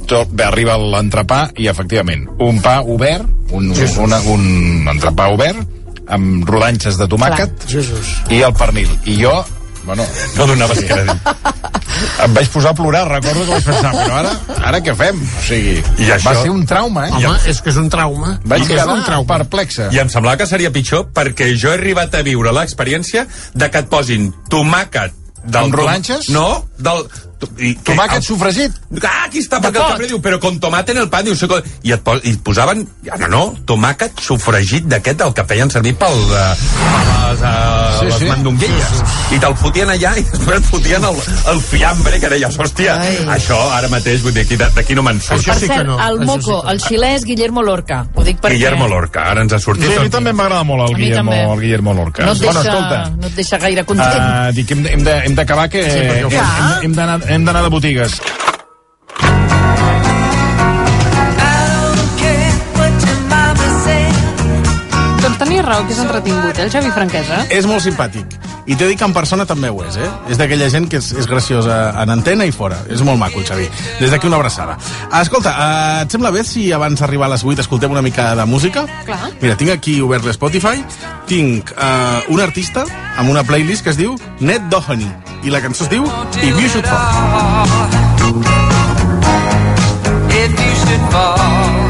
tot, va arribar l'entrepà i efectivament un pa obert un, un, una, un entrepà obert amb rodanxes de tomàquet Jesus. i el pernil i jo bueno, no donaves crèdit em vaig posar a plorar, recordo que vaig pensar però ara, ara què fem? O sigui, I això- va ser un trauma, eh? Home, és que és un trauma. Vaig I quedar un trauma. perplexa. I em semblava que seria pitjor perquè jo he arribat a viure l'experiència de que et posin tomàquet del Amb rodanxes? No, del... I, que- Tomàquet el- sofregit? Ah, aquí està, De perquè el. Capri diu, però con tomate en el pan, diu, com- i et, pos, i et posaven, ja, no, no, tomàquet sofregit d'aquest, el que feien servir pel, uh, les, uh, Sí, les sí. mandonguilles. I te'l fotien allà i després et fotien el, el fiambre, que deies, hòstia, això ara mateix, vull dir, aquí- d'aquí no me'n surt. per cert, el Moco, el xilès Guillermo Lorca. Ho dic perquè... Guillermo Lorca, ara ens ha sortit. Sí, a mi també m'agrada molt el Guillermo, també. el Guillermo Lorca. No et bueno, deixa, escolta, no et deixa gaire content. Uh, dic, hem, de- hem de- d'acabar que Sí, hem, d'anar de botigues. Tenia raó, que és entretingut, eh, el Xavi Franquesa. És molt simpàtic. I t'he dit que en persona també ho és, eh? És d'aquella gent que és, és graciosa en antena i fora. És molt maco, el Xavi. Des d'aquí una abraçada. Escolta, eh, et sembla bé si abans d'arribar a les 8 escoltem una mica de música? Clar. Mira, tinc aquí obert l'Spotify, tinc eh, un artista amb una playlist que es diu Ned Doheny, i la cançó es diu If You Should Fall. If you should fall